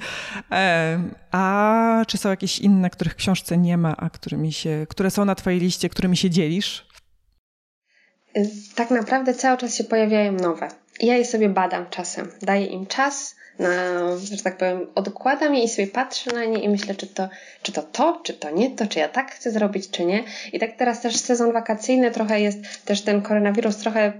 A czy są jakieś inne, których w książce nie ma, a którymi się, które są na twojej liście, którymi się dzielisz? Tak naprawdę cały czas się pojawiają nowe. Ja je sobie badam czasem. Daję im czas, na, że tak powiem, odkładam je i sobie patrzę na nie i myślę, czy to, czy to to, czy to nie to, czy ja tak chcę zrobić, czy nie. I tak teraz też sezon wakacyjny trochę jest, też ten koronawirus trochę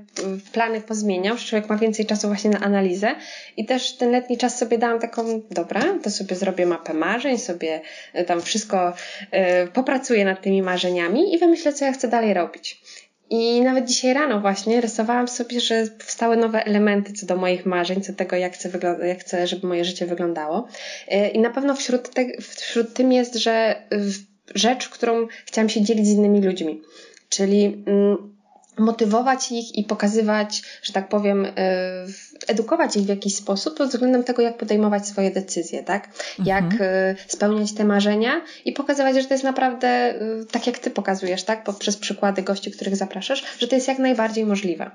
plany pozmieniał, człowiek ma więcej czasu właśnie na analizę i też ten letni czas sobie dałam taką, dobra, to sobie zrobię mapę marzeń, sobie e, tam wszystko y, popracuję nad tymi marzeniami i wymyślę, co ja chcę dalej robić. I nawet dzisiaj rano właśnie rysowałam sobie, że powstały nowe elementy co do moich marzeń, co do tego, jak chcę, jak chcę, żeby moje życie wyglądało. Y, I na pewno wśród, te, wśród tym jest, że rzecz, którą chciałam się dzielić z innymi ludźmi. Czyli mm, motywować ich i pokazywać, że tak powiem, y, edukować ich w jakiś sposób pod względem tego, jak podejmować swoje decyzje, tak? Jak mhm. Y, spełniać te marzenia i pokazywać, że to jest naprawdę y, tak, jak ty pokazujesz, tak? Poprzez przykłady gości, których zapraszasz, że to jest jak najbardziej możliwe.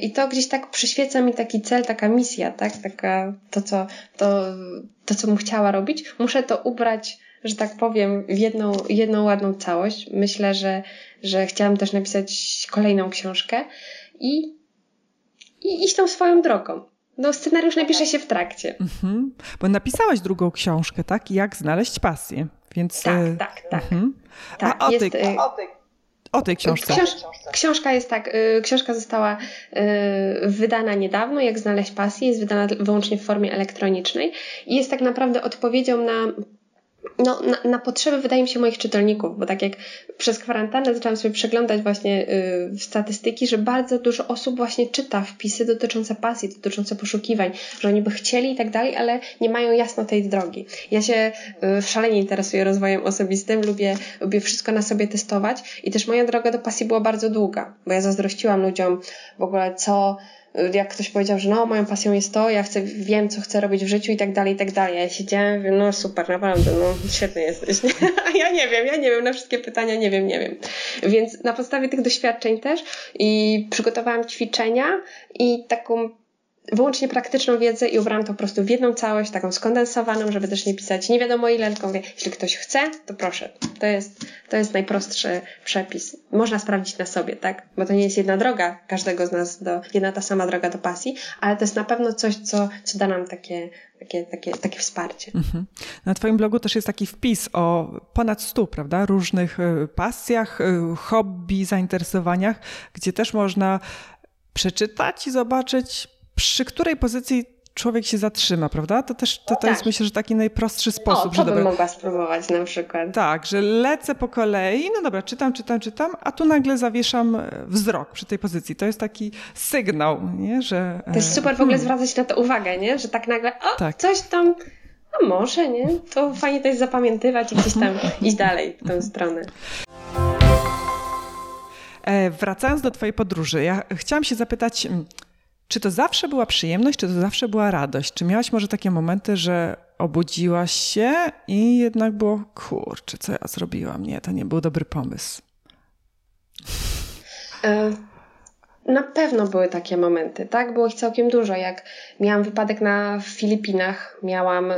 I to gdzieś tak przyświeca mi taki cel, taka misja, tak? Taka, to, co, to, to, co bym chciała robić. Muszę to ubrać że tak powiem, w jedną, jedną ładną całość. Myślę, że, że chciałam też napisać kolejną książkę i, i iść tą swoją drogą. No, scenariusz napisze się w trakcie. Mhm. Bo napisałaś drugą książkę, tak? Jak znaleźć pasję. Więc, tak, e, tak, tak. Mhm. tak A o, jest, tej, e, o, tej, o tej książce. Książ, książka jest tak, y, książka została wydana niedawno, jak znaleźć pasję, jest wydana wyłącznie w formie elektronicznej i jest tak naprawdę odpowiedzią na no, na, na, potrzeby, wydaje mi się, moich czytelników, bo tak jak przez kwarantannę zaczęłam sobie przeglądać właśnie y, statystyki, że bardzo dużo osób właśnie czyta wpisy dotyczące pasji, dotyczące poszukiwań, że oni by chcieli i tak dalej, ale nie mają jasno tej drogi. Ja się y, szalenie interesuję rozwojem osobistym, lubię, lubię wszystko na sobie testować i też moja droga do pasji była bardzo długa, bo ja zazdrościłam ludziom w ogóle co jak ktoś powiedział, że no, moją pasją jest to, ja chcę, wiem, co chcę robić w życiu i tak dalej, i tak dalej. Ja siedziałem, mówię, no super, naprawdę, no świetny jesteś. A ja nie wiem, ja nie wiem, na wszystkie pytania nie wiem, nie wiem. Więc na podstawie tych doświadczeń też i przygotowałam ćwiczenia i taką wyłącznie praktyczną wiedzę i ubrałam to po prostu w jedną całość, taką skondensowaną, żeby też nie pisać nie wiadomo ile, tylko mówię, jeśli ktoś chce, to proszę. To jest, to jest najprostszy przepis. Można sprawdzić na sobie, tak? Bo to nie jest jedna droga każdego z nas, do, jedna ta sama droga do pasji, ale to jest na pewno coś, co, co da nam takie, takie, takie, takie wsparcie. Mhm. Na Twoim blogu też jest taki wpis o ponad stu, prawda, różnych y, pasjach, y, hobby, zainteresowaniach, gdzie też można przeczytać i zobaczyć przy której pozycji człowiek się zatrzyma, prawda? To też to, to tak. jest myślę, że taki najprostszy sposób. O, to bym dobra, mogła spróbować na przykład. Tak, że lecę po kolei, no dobra, czytam, czytam, czytam, a tu nagle zawieszam e, wzrok przy tej pozycji. To jest taki sygnał, nie? że... To jest super w ogóle hmm. zwracać na to uwagę, nie? Że tak nagle, o, tak. coś tam... A może, nie? To fajnie to jest zapamiętywać i gdzieś tam iść dalej w tę stronę. E, wracając do Twojej podróży, ja chciałam się zapytać, mm, czy to zawsze była przyjemność, czy to zawsze była radość? Czy miałaś może takie momenty, że obudziłaś się i jednak było, kurczę, co ja zrobiłam? Nie, to nie był dobry pomysł. Na pewno były takie momenty, tak? Było ich całkiem dużo. Jak miałam wypadek na Filipinach, miałam, e,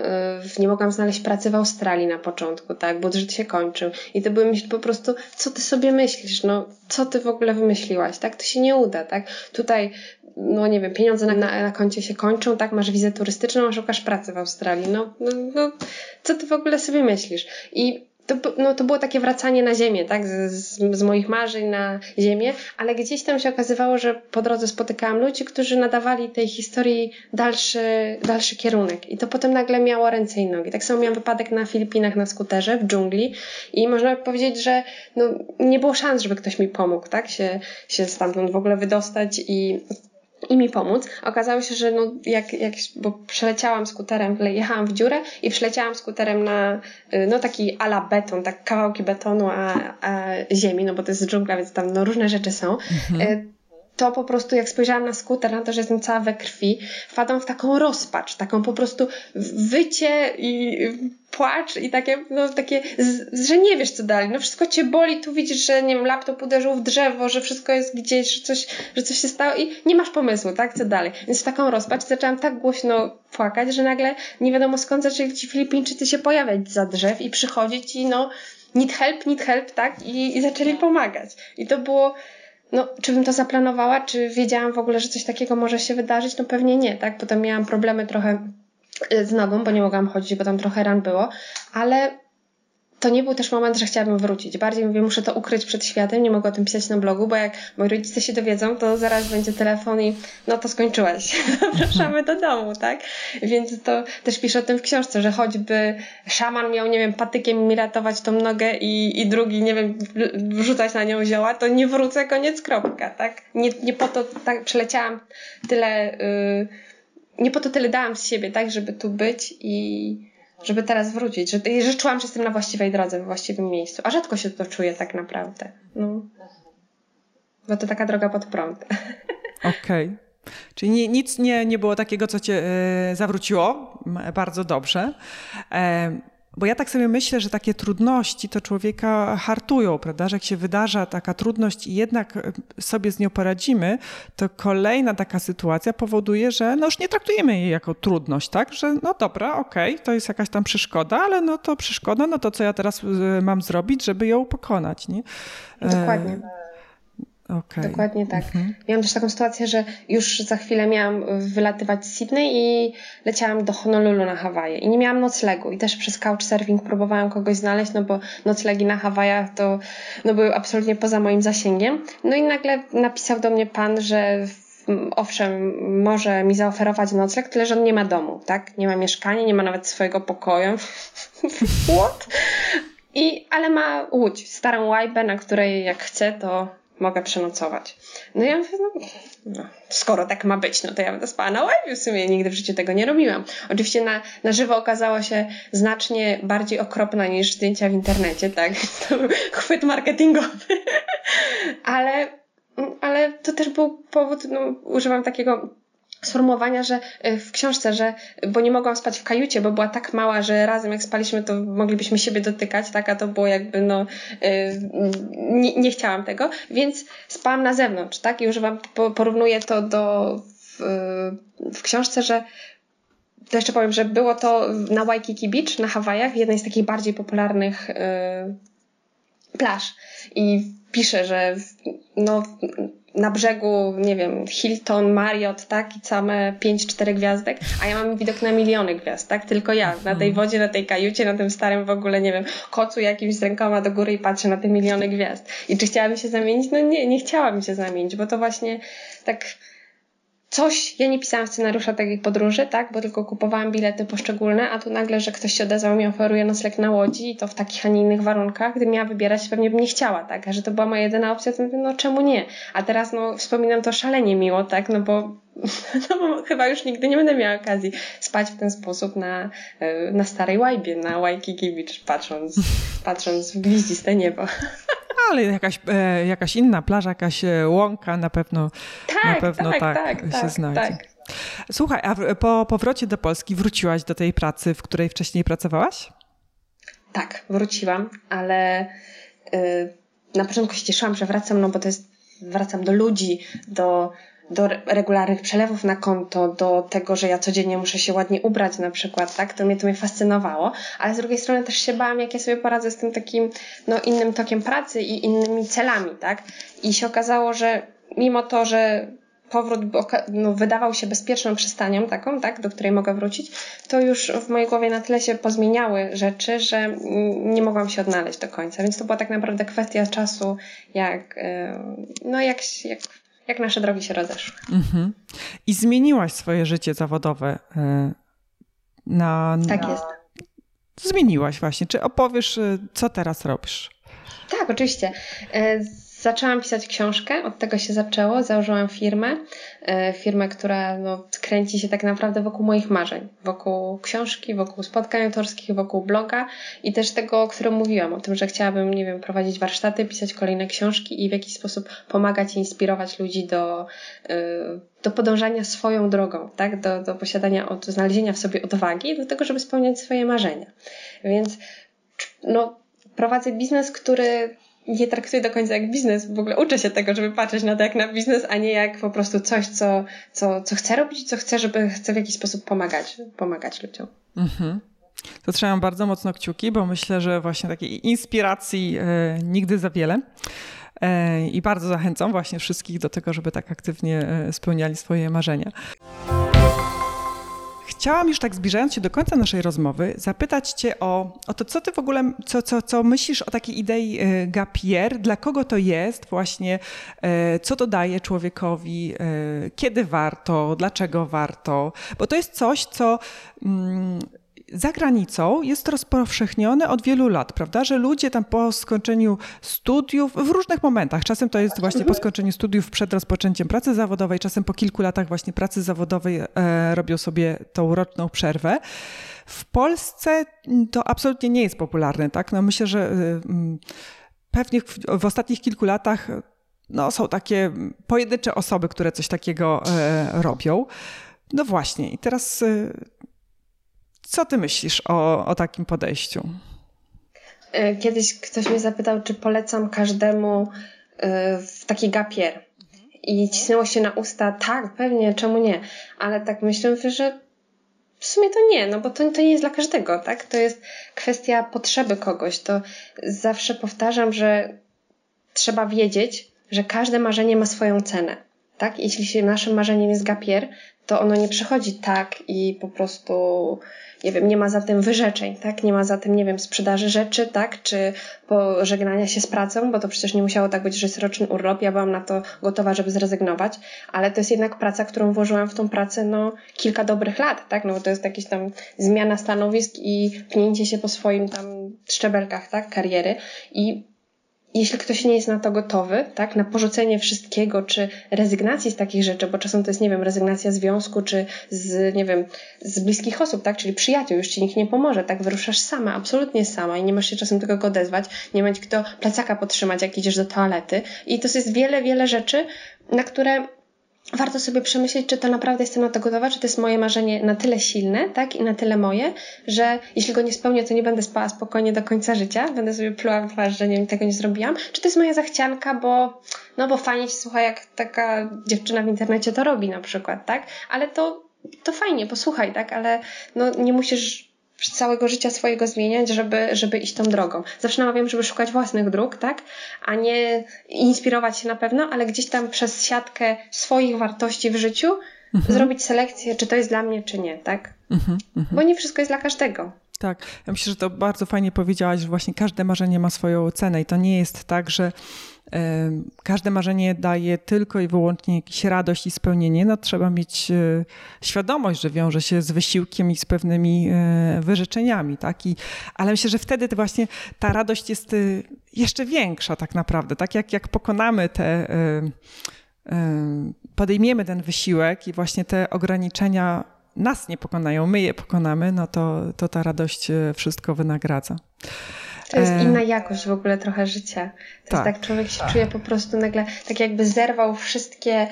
nie mogłam znaleźć pracy w Australii na początku, tak? Budżet się kończył. I to były myśli po prostu, co ty sobie myślisz? No, co ty w ogóle wymyśliłaś, tak? To się nie uda, tak? Tutaj no nie wiem, pieniądze na, na, na koncie się kończą, tak, masz wizę turystyczną, a szukasz pracy w Australii. No, no, no co ty w ogóle sobie myślisz? I to, no, to było takie wracanie na ziemię, tak, z, z, z, moich marzeń na ziemię, ale gdzieś tam się okazywało, że po drodze spotykałam ludzi, którzy nadawali tej historii dalszy, dalszy kierunek. I to potem nagle miało ręce i nogi. Tak samo miałam wypadek na Filipinach na skuterze, w dżungli i można powiedzieć, że no, nie było szans, żeby ktoś mi pomógł, tak, się, się stamtąd w ogóle wydostać i i mi pomóc. Okazało się, że no jak, jak, bo przeleciałam skuterem, jechałam w dziurę i przeleciałam skuterem na y, no taki ala beton, tak kawałki betonu, a, a ziemi, no bo to jest dżungla, więc tam no różne rzeczy są. Mhm. Y, to po prostu jak spojrzałam na skuter, na to, że jestem cała we krwi, wpadłam w taką rozpacz, taką po prostu wycie i płacz i takie, no takie, że nie wiesz co dalej, no wszystko cię boli, tu widzisz, że nie wiem, laptop uderzył w drzewo, że wszystko jest gdzieś, że coś, że coś się stało i nie masz pomysłu, tak, co dalej. Więc w taką rozpacz zaczęłam tak głośno płakać, że nagle nie wiadomo skąd zaczęli ci Filipińczycy się pojawiać za drzew i przychodzić i no, need help, need help, tak, i, i zaczęli pomagać. I to było, no, czy bym to zaplanowała, czy wiedziałam w ogóle, że coś takiego może się wydarzyć? No pewnie nie, tak? Potem miałam problemy trochę z nogą, bo nie mogłam chodzić, bo tam trochę ran było, ale to nie był też moment, że chciałabym wrócić. Bardziej mówię, muszę to ukryć przed światem, nie mogę o tym pisać na blogu, bo jak moi rodzice się dowiedzą, to zaraz będzie telefon i no to skończyłaś. Zapraszamy do domu, tak? Więc to też piszę o tym w książce, że choćby szaman miał, nie wiem, patykiem mi ratować tą nogę i, i drugi, nie wiem, wrzucać na nią zioła, to nie wrócę, koniec, kropka, tak? Nie, nie po to tak przeleciałam tyle, yy, nie po to tyle dałam z siebie, tak, żeby tu być i żeby teraz wrócić, że, że czułam, że jestem na właściwej drodze, w właściwym miejscu. A rzadko się to czuję tak naprawdę. No. Bo to taka droga pod prąd. Okej. Okay. Czyli nic nie, nie było takiego, co cię e, zawróciło. Bardzo dobrze. E, bo ja tak sobie myślę, że takie trudności to człowieka hartują, prawda? Że jak się wydarza taka trudność i jednak e, sobie z nią poradzimy, to kolejna taka sytuacja powoduje, że no już nie traktujemy jej jako trudność, tak? Że no dobra, okej, okay, to jest jakaś tam przeszkoda, ale no to przeszkoda, no to co ja teraz e, mam zrobić, żeby ją pokonać, nie? Dokładnie. Okay. Dokładnie tak. Mhm. Miałam też taką sytuację, że już za chwilę miałam wylatywać z Sydney i leciałam do Honolulu na Hawaje i nie miałam noclegu i też przez couchsurfing próbowałam kogoś znaleźć, no bo noclegi na Hawajach to no, były absolutnie poza moim zasięgiem. No i nagle napisał do mnie pan, że owszem, może mi zaoferować nocleg, tyle że on nie ma domu, tak? Nie ma mieszkania, nie ma nawet swojego pokoju. What? I, ale ma łódź, starą łajbę, na której jak chce, to mogę przenocować. No ja mówię, no, no, skoro tak ma być, no to ja będę spała na łebie. W sumie nigdy w życiu tego nie robiłam. Oczywiście na, na żywo okazało się znacznie bardziej okropna niż zdjęcia w internecie, tak? To był chwyt marketingowy. ale, ale to też był powód, no, używam takiego sformułowania, że y, w książce, że bo nie mogłam spać w kajucie, bo była tak mała, że razem jak spaliśmy, to moglibyśmy siebie dotykać, tak, a to było jakby no y, nie, nie chciałam tego, więc spałam na zewnątrz, tak, i używam, porównuję to do w, w książce, że to jeszcze powiem, że było to na Waikiki Beach na Hawajach, jednej z takich bardziej popularnych yy, plaż. I pisze, że no na brzegu, nie wiem, Hilton, Marriott, tak, i same 5-4 gwiazdek, a ja mam widok na miliony gwiazd, tak, tylko ja, na tej mhm. wodzie, na tej kajucie, na tym starym w ogóle, nie wiem, kocu jakimś z rękoma do góry i patrzę na te miliony gwiazd. I czy chciałabym się zamienić? No nie, nie chciałabym się zamienić, bo to właśnie tak coś, ja nie pisałam scenariusza takiej podróży, tak, bo tylko kupowałam bilety poszczególne, a tu nagle, że ktoś się odezwał mi oferuje nocleg na łodzi i to w takich, a nie innych warunkach, gdy miała wybierać, pewnie bym nie chciała, tak, a że to była moja jedyna opcja, to mówię, no czemu nie? A teraz, no, wspominam to szalenie miło, tak, no bo, no chyba już nigdy nie będę miała okazji spać w ten sposób na, e, na starej łajbie, na Waikiki Beach, patrząc, patrząc w gwieździste niebo. ale jakaś, e, jakaś inna plaża, jakaś e, łąka na pewno, tak, na pewno tak, tak, tak się tak, znajdzie. Tak. Słuchaj, a po powrocie do Polski wróciłaś do tej pracy, w której wcześniej pracowałaś? Tak, wróciłam, ale yy, na początku się cieszyłam, że wracam, no bo to jest, wracam do ludzi, do do regularnych przelewów na konto, do tego, że ja codziennie muszę się ładnie ubrać na przykład, tak? To mnie to mnie fascynowało, ale z drugiej strony też się bałam, jak ja sobie poradzę z tym takim, no, innym tokiem pracy i innymi celami, tak? I się okazało, że mimo to, że powrót no, wydawał się bezpieczną przystanią taką, tak, do której mogę wrócić, to już w mojej głowie na tyle się pozmieniały rzeczy, że nie mogłam się odnaleźć do końca. Więc to była tak naprawdę kwestia czasu, jak, e, no, jak, jak jak nasze drogi się rozeszły. Mhm. I zmieniłaś swoje życie zawodowe e, na. Tak jest. Zmieniłaś właśnie. Czy opowiesz, e, co teraz robisz? Tak, oczywiście. E, Zaczęłam pisać książkę, od tego się zaczęło, założyłam firmę, e, firmę, która no, kręci się tak naprawdę wokół moich marzeń, wokół książki, wokół spotkań autorskich, wokół bloga i też tego, o którym mówiłam, o tym, że chciałabym, nie wiem, prowadzić warsztaty, pisać kolejne książki i w jakiś sposób pomagać i inspirować ludzi do, e, do podążania swoją drogą, tak? do, do posiadania, od znalezienia w sobie odwagi do tego, żeby spełniać swoje marzenia. Więc no, prowadzę biznes, który nie traktuję do końca jak biznes. W ogóle uczę się tego, żeby patrzeć na to jak na biznes, a nie jak po prostu coś, co, co, co chcę robić, co chcę, żeby chcę w jakiś sposób pomagać, pomagać ludziom. Mhm. To trzymam bardzo mocno kciuki, bo myślę, że właśnie takiej inspiracji e, nigdy za wiele. E, I bardzo zachęcam właśnie wszystkich do tego, żeby tak aktywnie e, spełniali swoje marzenia. Chciałam już tak zbliżając się do końca naszej rozmowy, zapytać Cię o, o to, co Ty w ogóle, co, co, co myślisz o takiej idei e, Gapier, dla kogo to jest właśnie, e, co to daje człowiekowi, e, kiedy warto, dlaczego warto, bo to jest coś, co mm, za granicą jest rozpowszechnione od wielu lat, prawda? Że ludzie tam po skończeniu studiów, w różnych momentach, czasem to jest właśnie po skończeniu studiów przed rozpoczęciem pracy zawodowej, czasem po kilku latach właśnie pracy zawodowej e, robią sobie tą roczną przerwę. W Polsce to absolutnie nie jest popularne, tak? No myślę, że y, pewnie w, w ostatnich kilku latach no, są takie pojedyncze osoby, które coś takiego e, robią. No właśnie, i teraz y, Co ty myślisz o, o takim podejściu? E, kiedyś ktoś mnie zapytał, czy polecam każdemu e, w taki gapier. I cisnęło się na usta, tak, pewnie, czemu nie? Ale tak myślę, że w sumie to nie, no bo to, to nie jest dla każdego, tak? To jest kwestia potrzeby kogoś. To zawsze powtarzam, że trzeba wiedzieć, że każde marzenie ma swoją cenę. Tak? Jeśli się naszym marzeniem jest gapier, to ono nie przychodzi tak i po prostu, nie wiem, nie ma za tym wyrzeczeń, tak? Nie ma za tym, nie wiem, sprzedaży rzeczy, tak? Czy pożegnania się z pracą, bo to przecież nie musiało tak być, że jest roczny urlop. Ja byłam na to gotowa, żeby zrezygnować, ale to jest jednak praca, którą włożyłam w tą pracę, no, kilka dobrych lat, tak? No bo to jest jakaś tam zmiana stanowisk i pnięcie się po swoim tam szczebelkach, tak? Kariery i jeśli ktoś nie jest na to gotowy, tak, na porzucenie wszystkiego, czy rezygnacji z takich rzeczy, bo czasem to jest, nie wiem, rezygnacja związku, czy z, nie wiem, z bliskich osób, tak, czyli przyjaciół, już ci nikt nie pomoże, tak, wyruszasz sama, absolutnie sama i nie masz się czasem do kogo odezwać, nie ma kto plecaka podtrzymać, jak idziesz do toalety. I to jest wiele, wiele rzeczy, na które warto sobie przemyśleć, czy to naprawdę jestem na to gotowa, czy to jest moje marzenie na tyle silne, tak, i na tyle moje, że jeśli go nie spełnię, to nie będę spała spokojnie do końca życia, będę sobie pluła w twarz, że nie, tego nie zrobiłam, czy to jest moja zachcianka, bo, no bo fajnie ci słucha, jak taka dziewczyna w internecie to robi na przykład, tak, ale to, to fajnie, posłuchaj, tak, ale no nie musisz całego życia swojego zmieniać, żeby, żeby iść tą drogą. Zawsze namawiam, żeby szukać własnych dróg, tak? A nie inspirować się na pewno, ale gdzieś tam przez siatkę swoich wartości w życiu mhm. zrobić selekcję, czy to jest dla mnie, czy nie, tak? Mhm, mhm. Bo nie wszystko jest dla każdego. Tak, ja myślę, że to bardzo fajnie powiedziałaś, że właśnie każde marzenie ma swoją cenę i to nie jest tak, że każde marzenie daje tylko i wyłącznie jakąś radość i spełnienie, no trzeba mieć e, świadomość, że wiąże się z wysiłkiem i z pewnymi e, wyrzeczeniami, tak? I, ale myślę, że wtedy to właśnie ta radość jest e, jeszcze większa tak naprawdę, tak jak, jak pokonamy te, podejmiemy ten wysiłek i właśnie te ograniczenia nas nie pokonają, my je pokonamy, no to, to ta radość wszystko wynagradza. To jest e, inna jakość w ogóle trochę życia. To tak. jest tak, człowiek się tak. czuje po prostu nagle, tak jakby zerwał wszystkie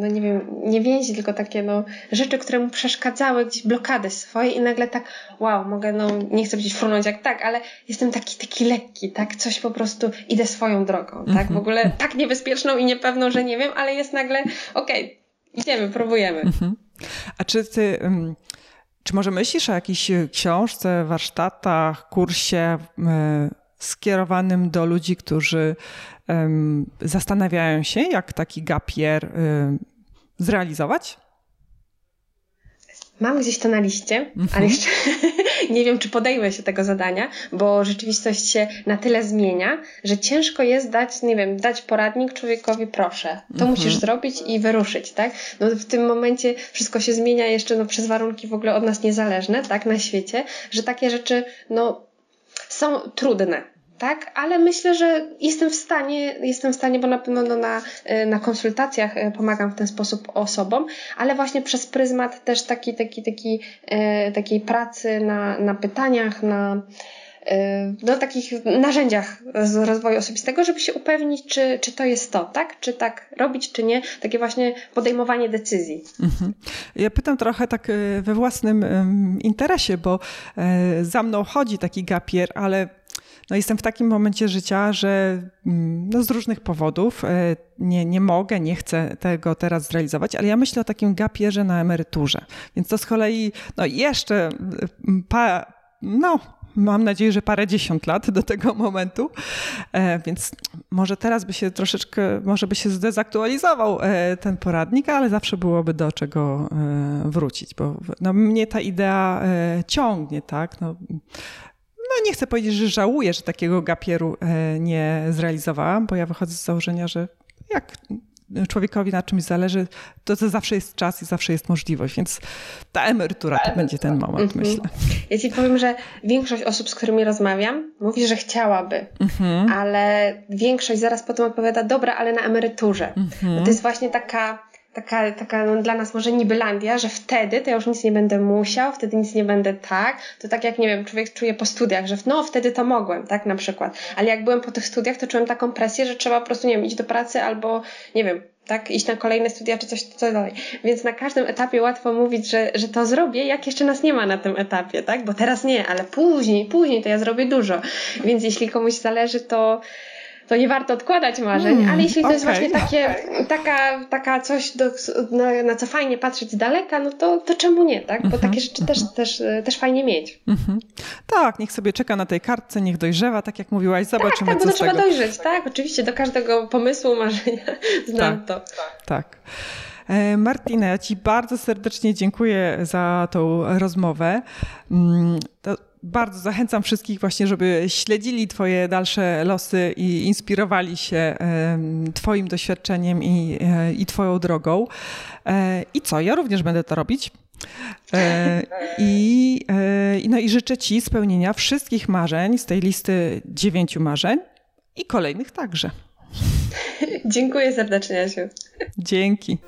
no nie wiem, nie więzi, tylko takie no, rzeczy, które mu przeszkadzały, gdzieś blokady swoje i nagle tak, wow, mogę, no nie chcę być frunąć jak tak, ale jestem taki, taki lekki, tak, coś po prostu idę swoją drogą, tak, w mhm. ogóle tak niebezpieczną i niepewną, że nie wiem, ale jest nagle, okej, okay, idziemy, próbujemy. Mhm. A czy ty, czy może myślisz o jakiejś e, książce, warsztatach, kursie e, skierowanym do ludzi, którzy zastanawiają się, jak taki gapier e, zrealizować? Mam gdzieś to na liście, mhm. ale jeszcze nie wiem, czy podejmę się tego zadania, bo rzeczywistość się na tyle zmienia, że ciężko jest dać, nie wiem, dać poradnik człowiekowi, proszę, to mhm. musisz zrobić i wyruszyć, tak? No w tym momencie wszystko się zmienia jeszcze no, przez warunki w ogóle od nas niezależne, tak, na świecie, że takie rzeczy, no, są trudne tak? Ale myślę, że jestem w stanie, jestem w stanie, bo na pewno no, na, e, na konsultacjach e, pomagam w ten sposób osobom, ale właśnie przez pryzmat też taki, taki, taki, e, takiej pracy na, na pytaniach, na no, takich narzędziach z rozwoju osobistego, żeby się upewnić, czy, czy to jest to, tak? Czy tak robić, czy nie. Takie właśnie podejmowanie decyzji. Mhm. Ja pytam trochę tak we własnym interesie, bo za mną chodzi taki gapier, ale no jestem w takim momencie życia, że mm, no z różnych powodów e, nie, nie mogę, nie chcę tego teraz zrealizować, ale ja myślę o takim gapierze na emeryturze. Więc to z kolei no jeszcze mm, pa, no, mam nadzieję, że parę dziesiąt lat do tego momentu, e, więc może teraz by się troszeczkę, może by się zdezaktualizował e, ten poradnik, ale zawsze byłoby do czego wrócić, bo no, mnie ta idea ciągnie, tak? No, no nie chcę powiedzieć, że żałuję, że takiego gapieru e, nie zrealizowałam, bo ja wychodzę z założenia, że jak człowiekowi na czymś zależy, to, to zawsze jest czas i zawsze jest możliwość, więc ta emerytura to będzie ten moment, mhm. myślę. Ja ci powiem, że większość osób, z którymi rozmawiam, mówi, że chciałaby, mhm. ale większość zaraz potem odpowiada, dobra, ale na emeryturze. Mhm. To jest właśnie taka taka, taka no, dla nas może nibylandia, że wtedy to ja już nic nie będę musiał, wtedy nic nie będę tak. To tak jak, nie wiem, człowiek czuje po studiach, że no wtedy to mogłem, tak na przykład. Ale jak byłem po tych studiach, to czułem taką presję, że trzeba po prostu, nie wiem, iść do pracy albo, nie wiem, tak? Iść na kolejne studia czy coś, co dalej. Więc na każdym etapie łatwo mówić, że, że to zrobię, jak jeszcze nas nie ma na tym etapie, tak? Bo teraz nie, ale później, później to ja zrobię dużo. Więc jeśli komuś zależy, to to nie warto odkładać marzeń, hmm, ale jeśli to okay. jest właśnie takie, taka, taka coś, do, na, na, co fajnie patrzeć z daleka, no to, to czemu nie, tak? Bo mm -hmm, takie rzeczy mm -hmm. też, mhm. też, też fajnie mieć. Mm -hmm. Tak, niech sobie czeka na tej kartce, niech dojrzewa, tak jak mówiłaś, zobaczymy, tak, tak, co to trzeba tego. dojrzeć, tak? Oczywiście do każdego pomysłu, marzenia znam tak, to. Tak. E, Martina, ja Ci bardzo serdecznie dziękuję za tą rozmowę. Mm, to bardzo zachęcam wszystkich właśnie, żeby śledzili Twoje dalsze losy i inspirowali się Twoim doświadczeniem i, e, i Twoją drogą. E, I co? Ja również będę to robić. E, I, no i życzę Ci spełnienia wszystkich marzeń z tej listy dziewięciu marzeń i kolejnych także. Dziękuję serdecznie, Asiu. Dzięki.